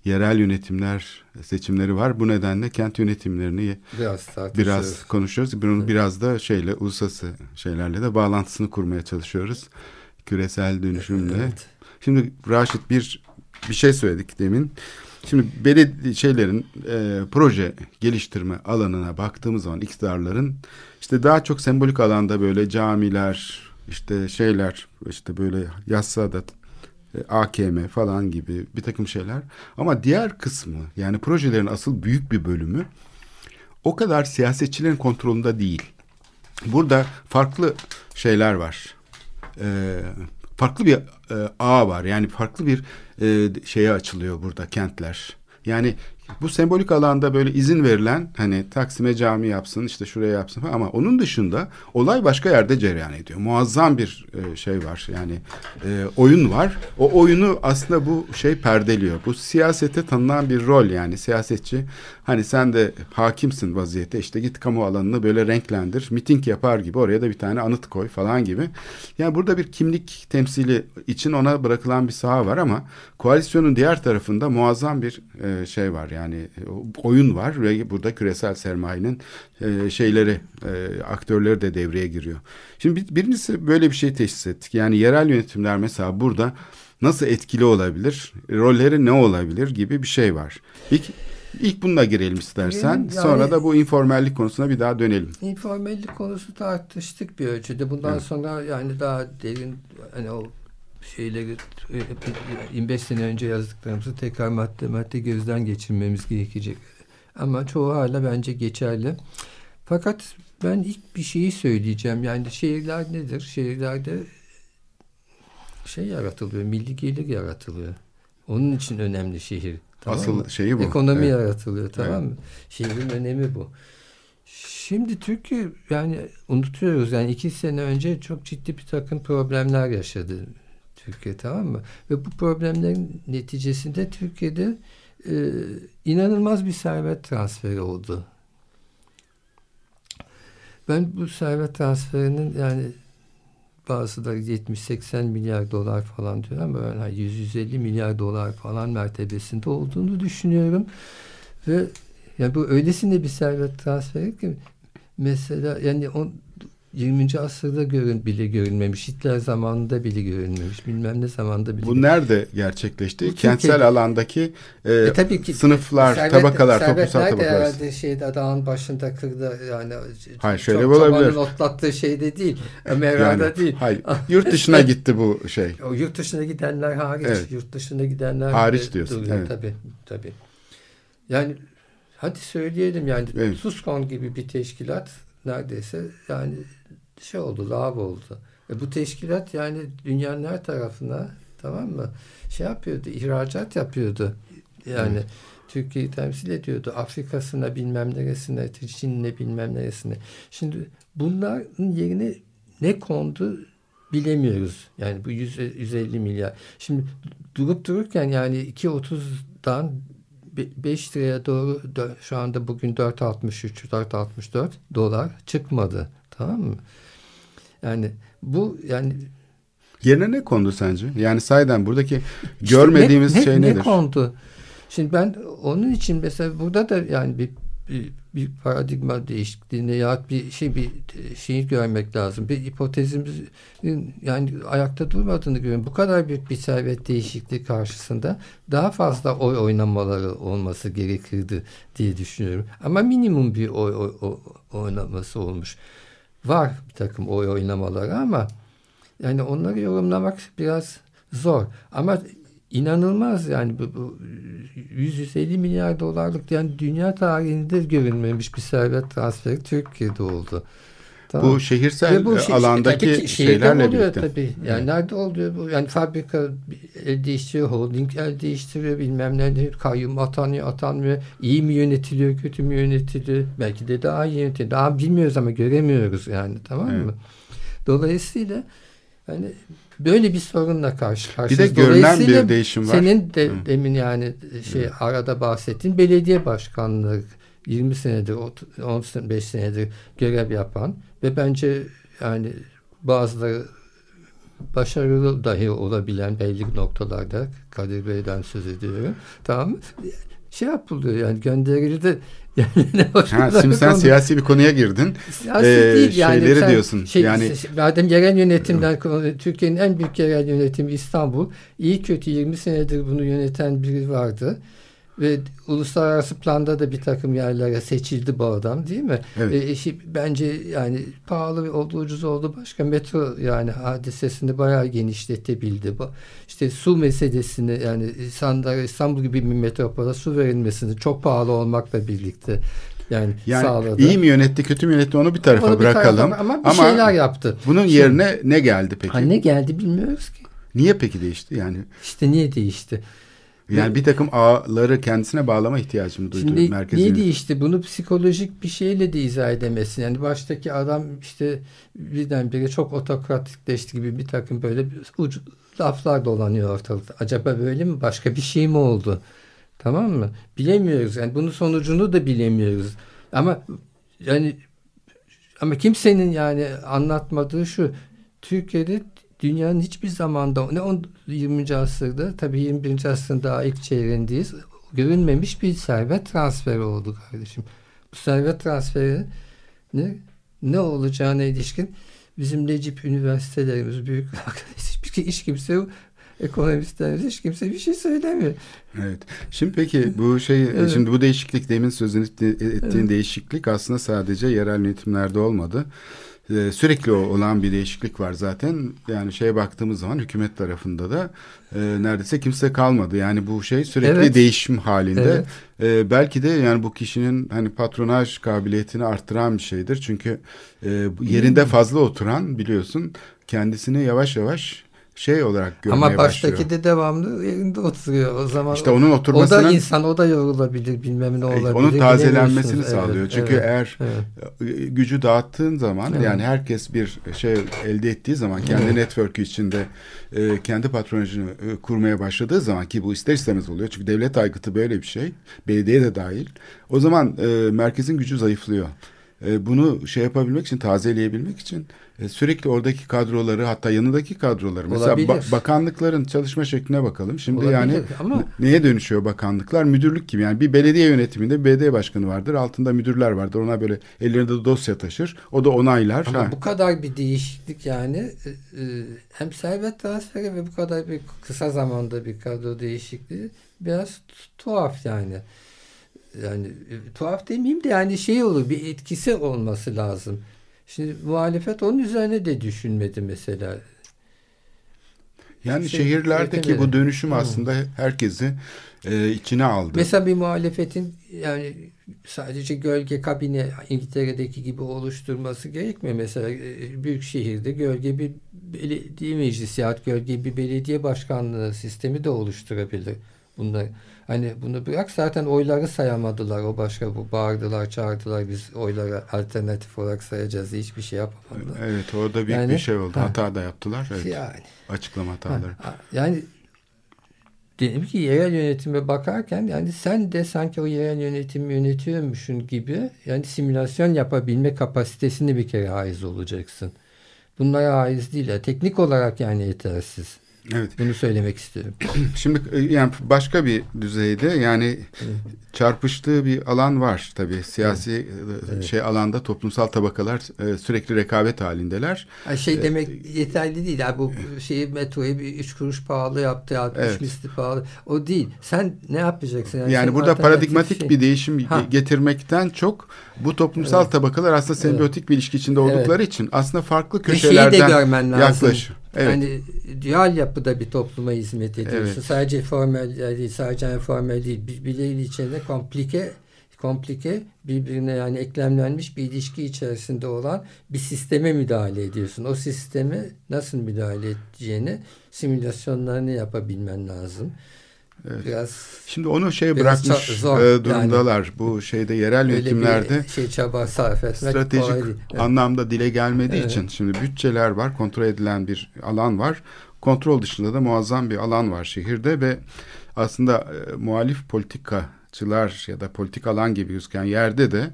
yerel yönetimler seçimleri var. Bu nedenle kent yönetimlerini Biraz biraz konuşuyoruz. Bunu biraz da şeyle uluslararası şeylerle de bağlantısını kurmaya çalışıyoruz. Küresel dönüşümle. Evet. Şimdi Raşit bir bir şey söyledik demin. Şimdi belediye şeylerin e, proje geliştirme alanına baktığımız zaman iktidarların işte daha çok sembolik alanda böyle camiler işte şeyler işte böyle yassıada e, AKM falan gibi bir takım şeyler. Ama diğer kısmı yani projelerin asıl büyük bir bölümü o kadar siyasetçilerin kontrolünde değil. Burada farklı şeyler var. Ee, farklı bir e, ağ var. Yani farklı bir e, şeye açılıyor burada kentler. Yani bu sembolik alanda böyle izin verilen hani Taksim'e cami yapsın işte şuraya yapsın falan ama onun dışında olay başka yerde cereyan ediyor. Muazzam bir e, şey var yani e, oyun var. O oyunu aslında bu şey perdeliyor. Bu siyasete tanınan bir rol yani siyasetçi hani sen de hakimsin vaziyete işte git kamu alanını böyle renklendir miting yapar gibi oraya da bir tane anıt koy falan gibi. Yani burada bir kimlik temsili için ona bırakılan bir saha var ama koalisyonun diğer tarafında muazzam bir e, şey var yani e, oyun var ve burada küresel sermayenin e, şeyleri e, aktörleri de devreye giriyor. Şimdi bir, birincisi böyle bir şey teşhis ettik. Yani yerel yönetimler mesela burada nasıl etkili olabilir, rolleri ne olabilir gibi bir şey var. İlk İlk bununla girelim istersen. Yani- Sonra da bu informallik konusuna bir daha dönelim. İnformallik konusu tartıştık bir ölçüde. Bundan Evet. sonra yani daha derin hani o şeyleri e, 25 sene önce yazdıklarımızı tekrar madde madde gözden geçirmemiz gerekecek. Ama çoğu hala bence geçerli. Fakat ben ilk bir şeyi söyleyeceğim. Yani şehirler nedir? Şehirlerde şey yaratılıyor, milli gelir yaratılıyor. Onun için önemli şehir. Tamam Asıl mı? şeyi bu. Ekonomi Evet. yaratılıyor tamam mı? Şehrin önemi bu. Şimdi Türkiye yani unutuyoruz yani iki sene önce çok ciddi bir takım problemler yaşadı Türkiye tamam mı? Ve bu problemlerin neticesinde Türkiye'de e, inanılmaz bir servet transferi oldu. Ben bu servet transferinin yani bazıları 70-80 milyar dolar falan diyor ama hani 100-150 milyar dolar falan mertebesinde olduğunu düşünüyorum. Ve yani bu öylesine bir servet transferi ki mesela yani on, 20. asırda görün, bile görülmemiş. Hitler zamanında bile görülmemiş. Bilmem ne zamanda bile. Bu nerede gerçekleşti? Bu Kentsel Türkiye'de- alandaki e, E tabii ki sınıflar, servet- tabakalar, servet toplumsal tabakalar. herhalde şeyde dağın başında kırda yani Hayır, çok şöyle çobanın olabilir. otlattığı şeyde değil. Amerika'da Yani, değil. hayır, yurt dışına (laughs) gitti bu şey. O yurt dışına gidenler hariç. Evet. Yurt dışına gidenler Hariç diyorsun, duruyor. evet. Tabii, tabii. Yani hadi söyleyelim yani Evet. Suskon gibi bir teşkilat neredeyse yani şey oldu, lav oldu. E bu teşkilat yani dünyanın her tarafına tamam mı? Şey yapıyordu, ihracat yapıyordu. Yani Evet. Türkiye'yi temsil ediyordu. Afrika'sına bilmem neresine, Çin'ine bilmem neresine. Şimdi bunların yerine ne kondu bilemiyoruz. Yani bu 100, 150 milyar. Şimdi durup dururken yani 2.30'dan 5 liraya doğru şu anda bugün 4.63 4.64 dolar çıkmadı. Tamam mı? Yani bu yani Yerine ne kondu sence? Yani sayeden buradaki işte görmediğimiz ne, ne, şey ne nedir? kondu? Şimdi ben onun için mesela burada da yani bir bir, bir paradigma değişikliğine ya bir şey bir şeyi görmek lazım. Bir hipotezimizin yani ayakta durmadığını görüyorum. Bu kadar büyük bir servet değişikliği karşısında daha fazla oy oynamaları olması gerekirdi diye düşünüyorum. Ama minimum bir oy, oy, oy- oynaması olmuş. Var bir takım oy oynamaları ama yani onları yorumlamak biraz zor. Ama inanılmaz yani bu, bu 150 milyar dolarlık yani dünya tarihinde görülmemiş bir servet transferi Türkiye'de oldu. Tamam. Bu şehirsel Ve bu şey- alandaki tabii şeylerle oluyor birlikte. Tabii. Yani nerede oluyor bu? Yani fabrika el değiştiriyor, holding el değiştiriyor, bilmem ne kayyum atanıyor, atanmıyor. İyi mi yönetiliyor, kötü mü yönetiliyor? Belki de daha iyi yönetiliyor. Daha bilmiyoruz ama göremiyoruz yani tamam Evet. mı? Dolayısıyla yani böyle bir sorunla karşı Bir karşıyayız. de görünen bir değişim var. Senin de Hı. demin yani şey arada bahsettiğin belediye başkanlığı 20 senedir, ot- 15 senedir görev yapan ve bence yani bazıları başarılı dahi olabilen belli noktalarda Kadir Bey'den söz ediyorum. Tamam? Şey yapılıyor yani gönderildi (laughs) yani ne Ha, şimdi sen konu- siyasi bir konuya girdin. Siyasi Ee, değil yani. şeyleri Sen diyorsun, Şey, yani- yani madem yerel yönetimden Türkiye'nin en büyük yerel yönetimi İstanbul. İyi kötü 20 senedir bunu yöneten biri vardı. Ve uluslararası planda da bir takım yerlere seçildi bu adam değil mi? Evet. E, işi- bence yani pahalı oldu ucuz oldu başka metro yani hadisesini bayağı genişletebildi. Bu, işte su meselesini yani İstanbul, İstanbul gibi bir metropola su verilmesini çok pahalı olmakla birlikte yani, Yani sağladı. iyi mi yönetti, kötü mü yönetti onu bir tarafa Onu bir bırakalım. tarafa- ama bir şeyler yaptı. bunun Şimdi- yerine ne geldi peki? Ha, ne geldi bilmiyoruz ki. Niye peki değişti? Yani İşte niye değişti? Yani bir takım ağları kendisine bağlama ihtiyacı mı duydu Şimdi merkezi? niye yönetim? değişti? Bunu psikolojik bir şeyle de izah edemezsin. Yani baştaki adam işte birdenbire çok otokratikleşti gibi bir takım böyle ucu, laflar dolanıyor ortalıkta. Acaba böyle mi? Başka bir şey mi oldu? Tamam mı? Bilemiyoruz. Yani bunun sonucunu da bilemiyoruz. Ama yani ama kimsenin yani anlatmadığı şu Türkiye'de dünyanın hiçbir zamanda ne 10 20. asırda tabii 21. asrın daha ilk çeyreğindeyiz görünmemiş bir servet transferi oldu kardeşim. Bu servet transferi ne, ne olacağına ilişkin bizim Necip üniversitelerimiz büyük (laughs) hiçbir hiç kimse ekonomistlerimiz hiç kimse bir şey söylemiyor. Evet. Şimdi peki bu şey (laughs) Evet. şimdi bu değişiklik demin sözünü etti- ettiğin Evet. değişiklik aslında sadece yerel yönetimlerde olmadı. Ee, sürekli olan bir değişiklik var zaten. Yani şeye baktığımız zaman hükümet tarafında da e, neredeyse kimse kalmadı. Yani bu şey sürekli Evet. değişim halinde. Evet. Ee, belki de yani bu kişinin hani patronaj kabiliyetini arttıran bir şeydir. Çünkü e, yerinde fazla oturan biliyorsun kendisini yavaş yavaş şey olarak görmeye Ama baştaki başlıyor. de devamlı yerinde oturuyor. O zaman İşte onun o oturmasının da insan o da yorulabilir bilmem ne olabilir. onun tazelenmesini bilemiyorsunuz. sağlıyor. Evet, Çünkü evet, eğer evet. gücü dağıttığın zaman Evet. yani herkes bir şey elde ettiği zaman kendi network'ü içinde e, kendi patronajını e, kurmaya başladığı zaman ki bu ister istemez oluyor. Çünkü devlet aygıtı böyle bir şey. Belediye de dahil. O zaman e, merkezin gücü zayıflıyor. E, bunu şey yapabilmek için, tazeleyebilmek için e, sürekli oradaki kadroları hatta yanındaki kadroları mesela Olabilir. ba- bakanlıkların çalışma şekline bakalım. Şimdi Olabilir yani ama- neye dönüşüyor bakanlıklar? Müdürlük gibi. Yani bir belediye yönetiminde bir belediye başkanı vardır. Altında müdürler vardır. Ona böyle ellerinde dosya taşır. O da onaylar. Ama Ha. bu kadar bir değişiklik yani e, e, hem servet transferi ve bu kadar bir kısa zamanda bir kadro değişikliği biraz tu- tuhaf yani. Yani e, tuhaf demeyeyim de yani şey olur bir etkisi olması lazım. Şimdi muhalefet onun üzerine de düşünmedi mesela. Yani şey, şehirlerdeki bu dönüşüm Hı. aslında herkesi e, içine aldı. Mesela bir muhalefetin yani sadece gölge kabine İngiltere'deki gibi oluşturması gerekmiyor. Mesela e, büyük şehirde gölge bir belediye meclisi ya gölge bir belediye başkanlığı sistemi de oluşturabilir. Bunlar hani bunu bırak zaten oyları sayamadılar. O başka bu bağırdılar, çağırdılar. Biz oyları alternatif olarak sayacağız. Hiçbir şey yapamadılar. Evet orada büyük Yani- bir şey oldu. Ha. Hata da yaptılar. Evet. Yani Açıklama hataları. Ha, Yani diyelim ki yerel yönetime bakarken yani sen de sanki o yerel yönetimi yönetiyormuşsun gibi yani simülasyon yapabilme kapasitesini bir kere haiz olacaksın. Bunlara haiz değil. ya. Teknik olarak yani yetersiz. Evet. Bunu söylemek istiyorum. (clears throat) Şimdi e, yani başka bir düzeyde yani çarpıştığı bir alan var tabii. Siyasi e, şey alanda toplumsal tabakalar e, sürekli rekabet halindeler. Ha, şey demek yeterli değil. Yani bu şeyi metroyu bir üç kuruş pahalı yaptı. 60 Evet. misli pahalı. O değil. Sen ne yapacaksın? Yani senin burada paradigmatik şey- bir değişim Ha. getirmekten çok bu toplumsal tabakalar aslında sembiyotik bir ilişki içinde oldukları için aslında farklı köşelerden görmen lazım. yaklaş. Evet. Yani dual yapıda bir topluma hizmet ediyorsun. Evet. Sadece formel değil, sadece formel değil. Birbirleriyle içinde komplike komplike birbirine yani eklemlenmiş bir ilişki içerisinde olan bir sisteme müdahale ediyorsun. O sisteme nasıl müdahale edeceğini simülasyonlarını yapabilmen lazım. Biraz Şimdi onu şey Biraz bırakmış zor e, durumdalar. Bu şeyde yerel yönetimlerde şey çaba sarf etmek stratejik. Evet. anlamda dile gelmediği Evet. için şimdi bütçeler var, kontrol edilen bir alan var. Kontrol dışında da muazzam bir alan var şehirde ve aslında e, muhalif politikacılar ya da politik alan gibi gözüken yerde de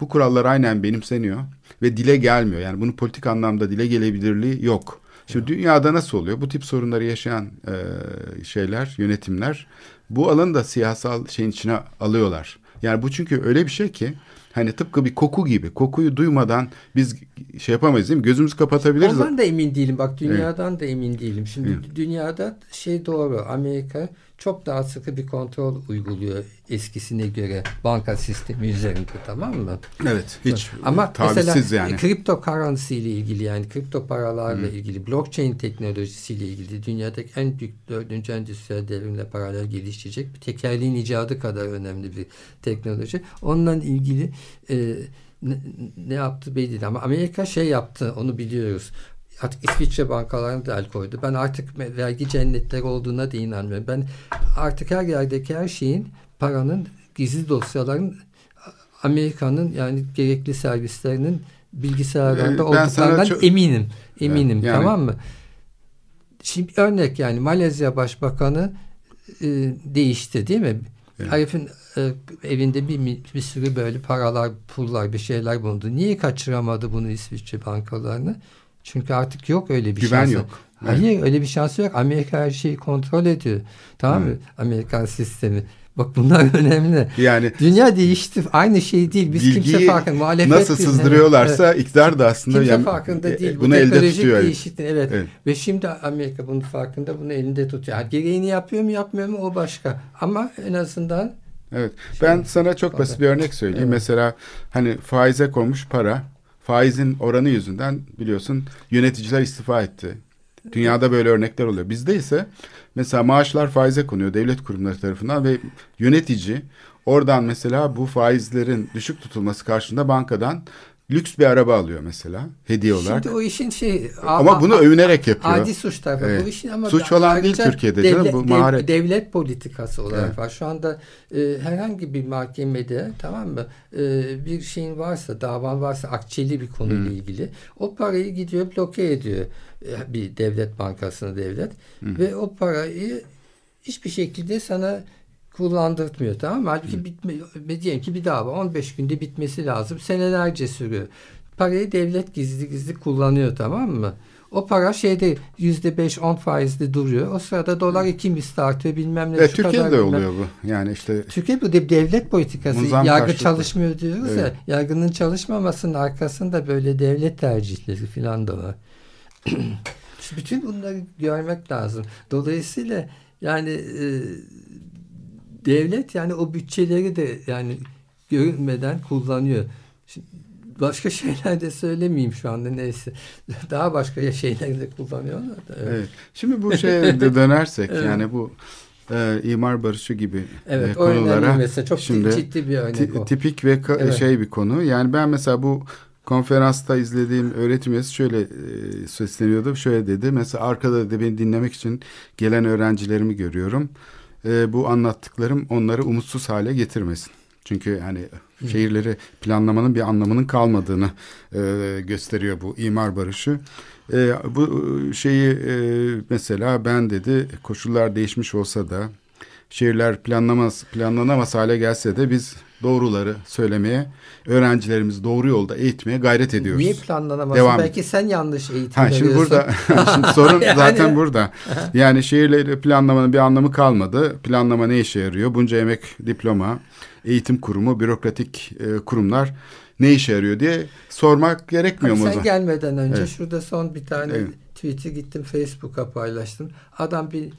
bu kurallar aynen benimseniyor ve dile gelmiyor. Yani bunun politik anlamda dile gelebilirliği yok. Şimdi dünyada nasıl oluyor? Bu tip sorunları yaşayan e, şeyler, yönetimler bu alanı da siyasal şeyin içine alıyorlar. Yani bu çünkü öyle bir şey ki hani tıpkı bir koku gibi. Kokuyu duymadan biz şey yapamayız değil mi? Gözümüzü kapatabiliriz. Ondan da emin değilim. Bak dünyadan da emin değilim. Şimdi dünyada şey doğru. Amerika çok daha sıkı bir kontrol uyguluyor eskisine göre banka sistemi üzerinde tamam mı? Evet. Hiç Ama tavizsiz mesela yani. kripto currency ile ilgili yani kripto paralarla ilgili blockchain teknolojisiyle ilgili dünyadaki en büyük dördüncü endüstriyel devrimle paralel gelişecek bir tekerleğin icadı kadar önemli bir teknoloji. Onunla ilgili e, ne, ne yaptı belli değil ama Amerika şey yaptı onu biliyoruz. Artık İsviçre bankalarına da el koydu. Ben artık vergi cennetleri olduğuna da inanmıyorum. Ben artık her yerdeki her şeyin paranın gizli dosyaların Amerika'nın yani gerekli servislerinin bilgisayarlarında Ee, olduklarından çok- eminim. Eminim yani- tamam mı? Şimdi örnek yani Malezya Başbakanı e, değişti değil mi? Evet. Herifin e, evinde bir, bir sürü böyle paralar, pullar, bir şeyler bulundu. Niye kaçıramadı bunu İsviçre bankalarını? Çünkü artık yok öyle bir Güven şansı. yok. Hayır öyle bir şansı yok. Amerika her şeyi kontrol ediyor. Tamam mı? Evet. Amerikan sistemi. Bak bunlar (laughs) önemli. Yani Dünya değişti. Aynı şey değil. Biz kimse farkında. Muhalefet nasıl sızdırıyorlarsa iktidar da aslında Kimse yani, farkında e, değil. Bu bunu elde teknolojik tutuyor. evet. değişiklik. Evet. Evet. Ve şimdi Amerika bunun farkında. Bunu elinde tutuyor. Yani gereğini yapıyor mu yapmıyor mu o başka. Ama en azından Evet. Ben sana çok basit bir örnek söyleyeyim. Mesela hani faize konmuş para, faizin oranı yüzünden biliyorsun yöneticiler istifa etti. Dünyada böyle örnekler oluyor. Bizde ise mesela maaşlar faize konuyor devlet kurumları tarafından ve yönetici oradan mesela bu faizlerin düşük tutulması karşılığında bankadan lüks bir araba alıyor mesela hediye olarak. Şimdi o işin şey ama bunu övünerek yapıyor. Adi suç tarafı. Evet. Bu işin ama Suç falan değil Türkiye'de canım, bu maharet. devlet politikası olarak Evet. var. Şu anda e, herhangi bir mahkemede tamam mı e, bir şeyin varsa davan varsa akçeli bir konuyla ilgili o parayı gidiyor bloke ediyor e, bir devlet bankasına devlet ve o parayı hiçbir şekilde sana kullandırtmıyor tamam mı? Halbuki bitme, diyelim ki bir dava 15 günde bitmesi lazım. Senelerce sürüyor. Parayı devlet gizli gizli kullanıyor tamam mı? O para şeyde yüzde beş on faizli duruyor. O sırada dolar iki misli artıyor bilmem ne. Şu Türkiye'de kadar oluyor bu. Yani işte Türkiye bu de- devlet politikası. Yargı karşılıklı. çalışmıyor diyoruz Evet. ya. Yargının çalışmamasının arkasında böyle devlet tercihleri falan da var. (clears throat) Bütün bunları görmek lazım. Dolayısıyla yani e, devlet yani o bütçeleri de yani görünmeden kullanıyor. Şimdi başka (laughs) şeyler de söylemeyeyim şu anda neyse. Daha başka şeyler de kullanıyorlar da. Evet. evet. Şimdi bu şeye de (laughs) dönersek Evet. yani bu e, imar barışı gibi Evet, e, konulara mesela. Çok şimdi ciddi bir örnek o. tipik ve Evet. şey bir konu. Yani ben mesela bu konferansta izlediğim öğretim üyesi şöyle e, sesleniyordu. Şöyle dedi. Mesela arkada dedi beni dinlemek için gelen öğrencilerimi görüyorum. E, bu anlattıklarım onları umutsuz hale getirmesin. Çünkü yani şehirleri planlamanın bir anlamının kalmadığını e, gösteriyor bu imar barışı. E, bu şeyi e, mesela ben dedi koşullar değişmiş olsa da şehirler planlamaz planlanamaz hale gelse de biz doğruları söylemeye öğrencilerimizi doğru yolda eğitmeye gayret ediyoruz. Niye planlanamaz? Devam Belki sen yanlış eğitim Ha şimdi veriyorsun. burada (laughs) şimdi sorun (laughs) Yani- zaten burada. (laughs) Yani şehirleri planlamanın bir anlamı kalmadı. Planlama ne işe yarıyor? Bunca emek, diploma, eğitim kurumu, bürokratik e, kurumlar ne işe yarıyor diye sormak gerekmiyor Abi mu sen gelmeden önce Evet. şurada son bir tane Evet. tweet'i gittim Facebook'a paylaştım. Adam bir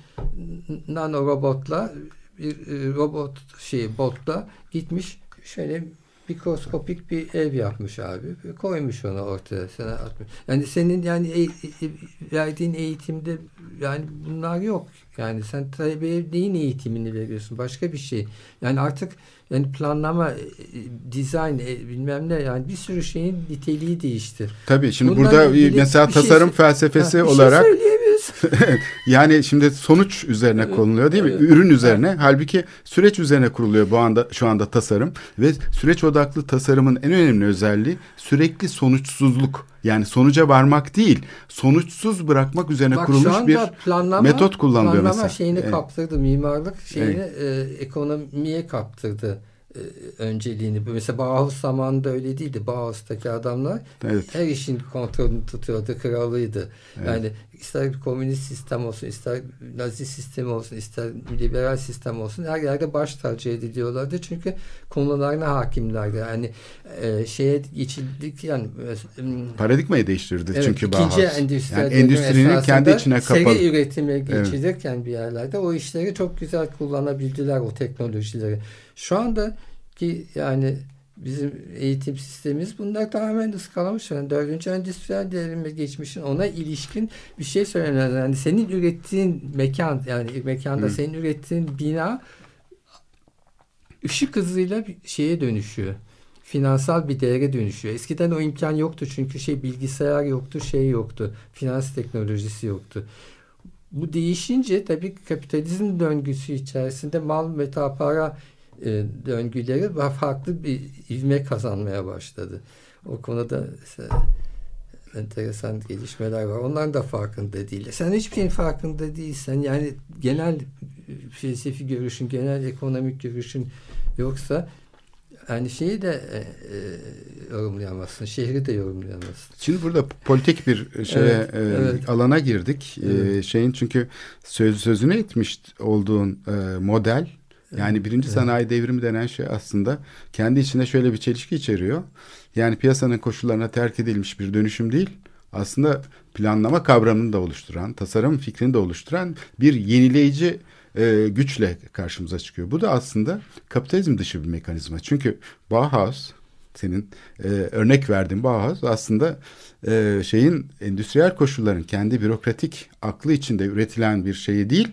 nano robotla bir e, robot şey botla gitmiş şöyle mikroskopik bir ev yapmış abi. Koymuş onu ortaya sana atmış. Yani senin yani e- e- verdiğin eğitimde yani bunlar yok. Yani sen talebeye neyin eğitimini veriyorsun? Başka bir şey. Yani artık yani planlama, e, dizayn, e, bilmem ne yani bir sürü şeyin niteliği değişti. Tabii şimdi Bunlarla burada mesela bir şey tasarım sö- felsefesi Ha, bir olarak şey (laughs) yani şimdi sonuç üzerine konuluyor değil mi? Ürün üzerine. Halbuki süreç üzerine kuruluyor bu anda şu anda tasarım ve süreç odaklı tasarımın en önemli özelliği sürekli sonuçsuzluk. Yani sonuca varmak değil, sonuçsuz bırakmak üzerine Bak kurulmuş bir planlama, metot kullanılıyor planlama mesela. şeyini Evet. kaptırdı, mimarlık şeyini e, ekonomiye kaptırdı e, önceliğini. Mesela Bauhaus zamanında öyle değildi. Bauhaus'taki adamlar Evet. her işin kontrolünü tutuyordu, kralıydı. Yani ister bir komünist sistem olsun, ister nazi sistemi olsun, ister liberal sistem olsun her yerde baş tacı ediliyorlardı. Çünkü konularına hakimlerdi. Yani e, şeye geçildik yani e, Paradigmayı değiştirdi Evet, çünkü Bauhaus. endüstriyel Yani endüstrinin kendi içine kapalı. Seri üretime geçilirken bir yerlerde o işleri çok güzel kullanabildiler o teknolojileri. Şu anda ki yani bizim eğitim sistemimiz bunlar tamamen ıskalamış. Yani dördüncü endüstriyel devrime geçmişin ona ilişkin bir şey söylemez. Yani senin ürettiğin mekan yani mekanda Hı. senin ürettiğin bina ışık hızıyla bir şeye dönüşüyor. Finansal bir değere dönüşüyor. Eskiden o imkan yoktu çünkü şey bilgisayar yoktu, şey yoktu. Finans teknolojisi yoktu. Bu değişince tabii kapitalizm döngüsü içerisinde mal meta para e, döngüleri farklı bir ivme kazanmaya başladı. O konuda enteresan gelişmeler var. Onların da farkında değil. Sen hiçbir şeyin farkında değilsen yani genel e, felsefi görüşün, genel ekonomik görüşün yoksa yani şeyi de e, e, yorumlayamazsın. Şehri de yorumlayamazsın. Şimdi burada politik bir şeye Evet, e, evet. alana girdik. E, Evet. şeyin çünkü söz sözünü etmiş olduğun e, model yani birinci sanayi devrimi denen şey aslında kendi içinde şöyle bir çelişki içeriyor. Yani piyasanın koşullarına terk edilmiş bir dönüşüm değil. Aslında planlama kavramını da oluşturan, tasarım fikrini de oluşturan bir yenileyici e, güçle karşımıza çıkıyor. Bu da aslında kapitalizm dışı bir mekanizma. Çünkü Bauhaus senin e, örnek verdiğin Bauhaus aslında e, şeyin endüstriyel koşulların kendi bürokratik aklı içinde üretilen bir şeyi değil,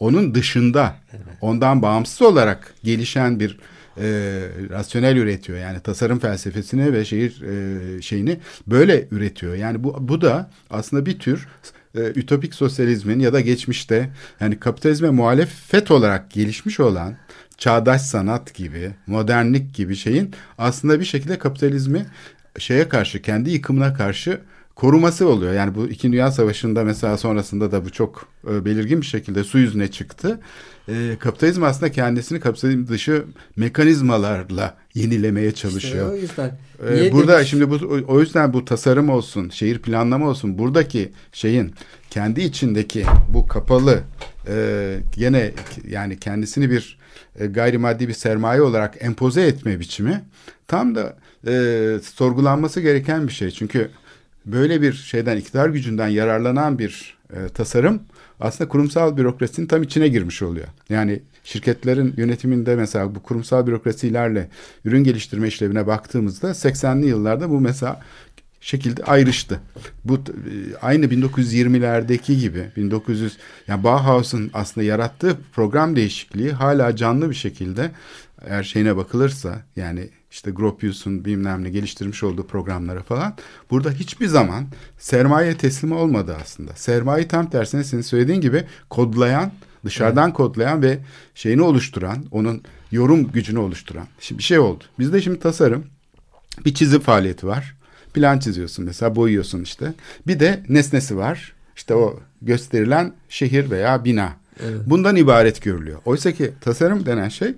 onun dışında ondan bağımsız olarak gelişen bir e, rasyonel üretiyor. Yani tasarım felsefesini ve şehir e, şeyini böyle üretiyor. Yani bu bu da aslında bir tür e, ütopik sosyalizmin ya da geçmişte yani kapitalizme muhalefet olarak gelişmiş olan çağdaş sanat gibi, modernlik gibi şeyin aslında bir şekilde kapitalizmi şeye karşı, kendi yıkımına karşı koruması oluyor. Yani bu İkinci Dünya Savaşı'nda mesela sonrasında da bu çok e, belirgin bir şekilde su yüzüne çıktı. E, kapitalizm aslında kendisini kapitalizm dışı mekanizmalarla yenilemeye çalışıyor. İşte o yüzden. Ee, Niye burada demiş- şimdi bu o yüzden bu tasarım olsun, şehir planlama olsun. Buradaki şeyin kendi içindeki bu kapalı e, gene yani kendisini bir e, gayrimaddi bir sermaye olarak empoze etme biçimi tam da e, sorgulanması gereken bir şey. Çünkü böyle bir şeyden iktidar gücünden yararlanan bir e, tasarım aslında kurumsal bürokrasinin tam içine girmiş oluyor. Yani şirketlerin yönetiminde mesela bu kurumsal bürokrasilerle ürün geliştirme işlevine baktığımızda 80'li yıllarda bu mesela şekilde ayrıştı. Bu e, aynı 1920'lerdeki gibi 1900 yani Bauhaus'un aslında yarattığı program değişikliği hala canlı bir şekilde eğer şeyine bakılırsa yani işte Gropius'un bilmem ne geliştirmiş olduğu programlara falan burada hiçbir zaman sermaye teslimi olmadı aslında. Sermaye tam tersine senin söylediğin gibi kodlayan, dışarıdan kodlayan ve şeyini oluşturan, onun yorum gücünü oluşturan şimdi bir şey oldu. Bizde şimdi tasarım bir çizim faaliyeti var. Plan çiziyorsun mesela boyuyorsun işte. Bir de nesnesi var. İşte o gösterilen şehir veya bina. Bundan ibaret görülüyor. Oysa ki tasarım denen şey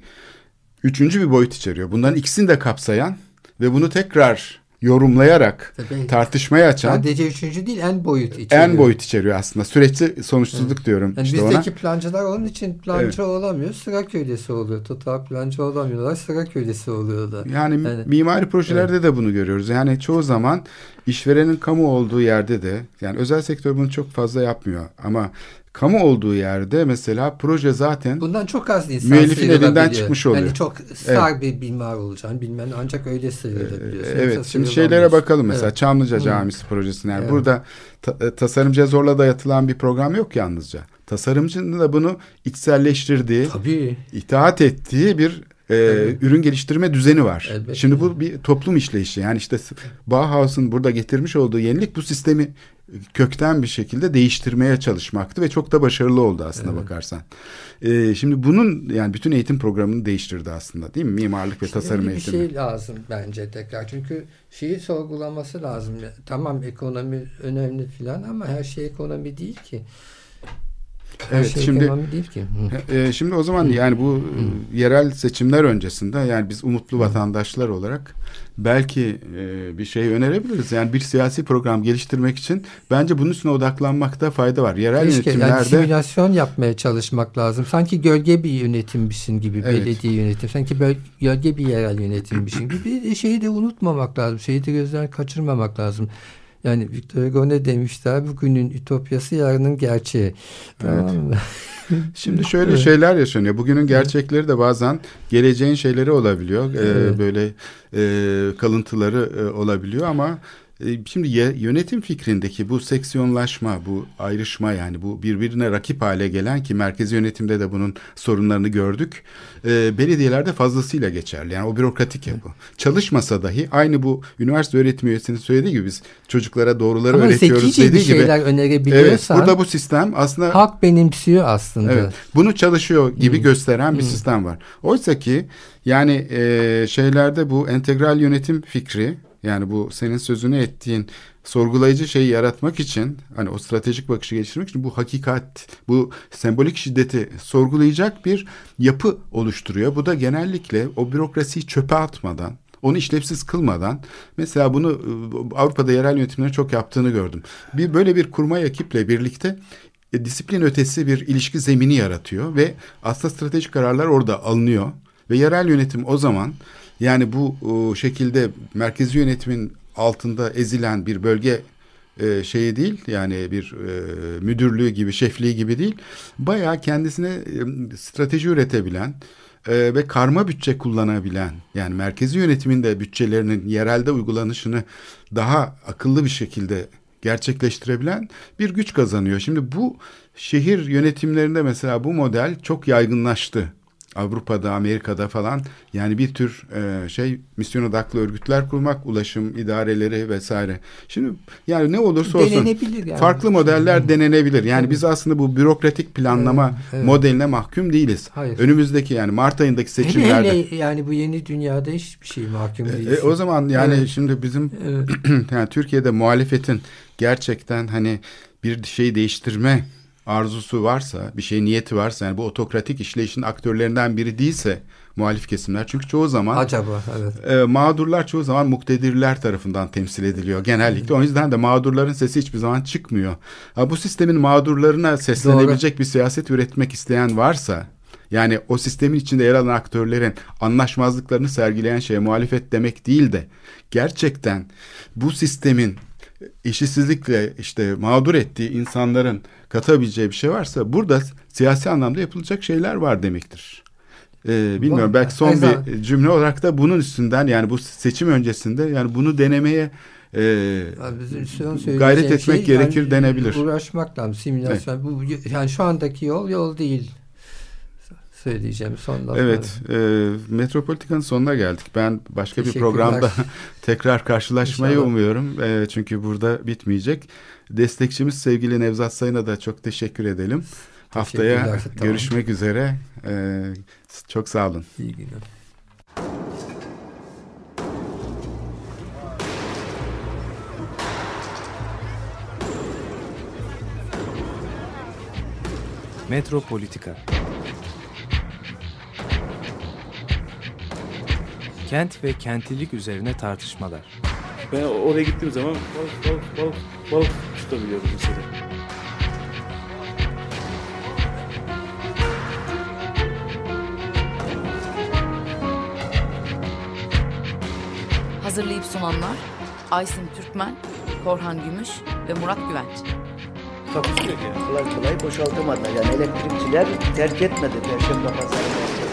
üçüncü bir boyut içeriyor. Bunların ikisini de kapsayan ve bunu tekrar yorumlayarak Tabii. tartışmaya açan Sadece üçüncü değil en boyut içeriyor. en boyut içeriyor aslında. Süreçli sonuçsuzluk diyorum Yani işte bizdeki ona. plancılar onun için plancı olamıyor. Sıra köylesi oluyor. Total plancı olamıyorlar. Sıra köylesi oluyorlar. Yani Evet. mimari projelerde de bunu görüyoruz. Yani çoğu zaman işverenin kamu olduğu yerde de yani özel sektör bunu çok fazla yapmıyor ama kamu olduğu yerde mesela proje zaten Bundan çok az insan Müellifin elinden çıkmış oluyor. Yani çok star bir mimar olacaksın bilmem ne, ancak öyle sıyrılabiliyorsun. Evet, Yoksa şimdi şeylere bakalım mesela Evet. Çamlıca Hı. Camisi projesine. Yani Evet. Burada ta- e, tasarımcıya zorla dayatılan bir program yok yalnızca. Tasarımcının da bunu içselleştirdiği, Tabii. itaat ettiği bir e, ürün geliştirme düzeni var. Elbette. Şimdi bu bir toplum işleyişi. Yani işte Bauhaus'un burada getirmiş olduğu yenilik bu sistemi kökten bir şekilde değiştirmeye çalışmaktı ve çok da başarılı oldu aslında bakarsan. E, şimdi bunun yani bütün eğitim programını değiştirdi aslında değil mi? Mimarlık ve tasarım Öyle bir eğitimi. şey lazım bence tekrar. Çünkü şeyi sorgulaması lazım. Tamam ekonomi önemli filan ama her şey ekonomi değil ki. Evet, şey şimdi- değil ki. Hı. E, şimdi o zaman yani bu e, yerel seçimler öncesinde yani biz umutlu vatandaşlar olarak belki e, bir şey önerebiliriz. Yani bir siyasi program geliştirmek için bence bunun üstüne odaklanmakta fayda var. Yerel Keşke yani yönetimlerde simülasyon yapmaya çalışmak lazım. Sanki gölge bir yönetimmişsin gibi Evet. belediye yönetim. Sanki böl- gölge bir yerel yönetimmişsin gibi. Bir şeyi de unutmamak lazım. Şeyi de gözden kaçırmamak lazım. Yani Victor Hugo ne demişler? Bugünün ütopyası yarının gerçeği. Tamam (laughs) mı? şimdi şöyle şeyler yaşanıyor. Bugünün gerçekleri de bazen geleceğin şeyleri olabiliyor. E, Evet. böyle e, kalıntıları e, olabiliyor ama şimdi ye- yönetim fikrindeki bu seksiyonlaşma, bu ayrışma yani bu birbirine rakip hale gelen ki merkezi yönetimde de bunun sorunlarını gördük. E, belediyelerde fazlasıyla geçerli. Yani o bürokratik yapı. Çalışmasa dahi aynı bu üniversite öğretim üyesinin söylediği gibi biz çocuklara doğruları Ama öğretiyoruz zekice bir dediği gibi. şeyler Evet, önerebiliyorsan burada bu sistem aslında halk benimsiyor aslında. Evet. Bunu çalışıyor gibi Hmm. gösteren bir sistem var. Oysa ki yani e, şeylerde bu entegral yönetim fikri yani bu senin sözünü ettiğin sorgulayıcı şeyi yaratmak için hani o stratejik bakışı geliştirmek için bu hakikat, bu sembolik şiddeti sorgulayacak bir yapı oluşturuyor. Bu da genellikle o bürokrasiyi çöpe atmadan onu işlevsiz kılmadan mesela bunu e, Avrupa'da yerel yönetimlerin çok yaptığını gördüm. Bir böyle bir kurmay ekiple birlikte e, disiplin ötesi bir ilişki zemini yaratıyor ve aslında stratejik kararlar orada alınıyor ve yerel yönetim o zaman yani bu e, şekilde merkezi yönetimin altında ezilen bir bölge e, şeyi değil yani bir e, müdürlüğü gibi şefliği gibi değil bayağı kendisine e, strateji üretebilen e, ve karma bütçe kullanabilen yani merkezi yönetimin de bütçelerinin yerelde uygulanışını daha akıllı bir şekilde gerçekleştirebilen bir güç kazanıyor. Şimdi bu şehir yönetimlerinde mesela bu model çok yaygınlaştı. Avrupa'da, Amerika'da falan yani bir tür e, şey misyon odaklı örgütler kurmak, ulaşım idareleri vesaire. Şimdi yani ne olursa olsun yani. farklı modeller denenebilir. Yani Evet. biz aslında bu bürokratik planlama Evet, evet. modeline mahkum değiliz. Hayır. Önümüzdeki yani Mart ayındaki Hele seçimlerde. hele yani bu yeni dünyada hiçbir şey mahkum E, değil. o zaman yani Evet. şimdi bizim Evet. (clears throat) yani Türkiye'de muhalefetin gerçekten hani bir şey değiştirme arzusu varsa, bir şey niyeti varsa yani bu otokratik işleyişin aktörlerinden biri değilse muhalif kesimler çünkü çoğu zaman Acaba evet. e, mağdurlar çoğu zaman muktedirler tarafından temsil ediliyor genellikle. O yüzden de mağdurların sesi hiçbir zaman çıkmıyor. Ha, bu sistemin mağdurlarına seslenebilecek bir siyaset üretmek isteyen varsa yani o sistemin içinde yer alan aktörlerin anlaşmazlıklarını sergileyen şey muhalefet demek değil de gerçekten bu sistemin işsizlikle işte mağdur ettiği insanların katabileceği bir şey varsa burada siyasi anlamda yapılacak şeyler var demektir. Ee, bilmiyorum belki son bir cümle olarak da bunun üstünden yani bu seçim öncesinde yani bunu denemeye e, söyleyeceğim gayret etmek şey, gerekir yani denebilir. Uğraşmak lazım simülasyon. Bu yani şu andaki yol yol değil. Söyleyeceğim son lafları. Evet, e, Metropolitika'nın sonuna geldik. Ben başka bir programda (laughs) (laughs) tekrar karşılaşmayı İnşallah. umuyorum. E, çünkü burada bitmeyecek. Destekçimiz sevgili Nevzat Sayın'a da çok teşekkür edelim. Haftaya tamam. görüşmek üzere. E, çok sağ olun. İyi günler. Metropolitika Kent ve kentlilik üzerine tartışmalar. Ben oraya gittiğim zaman balık balık balık balık tutabiliyordum mesela. Hazırlayıp sunanlar Aysin Türkmen, Korhan Gümüş ve Murat Güvenç. Takusu yok yani. Kolay kolay boşaltamadılar. Yani elektrikçiler terk etmedi Perşembe Pazarı merkezinde.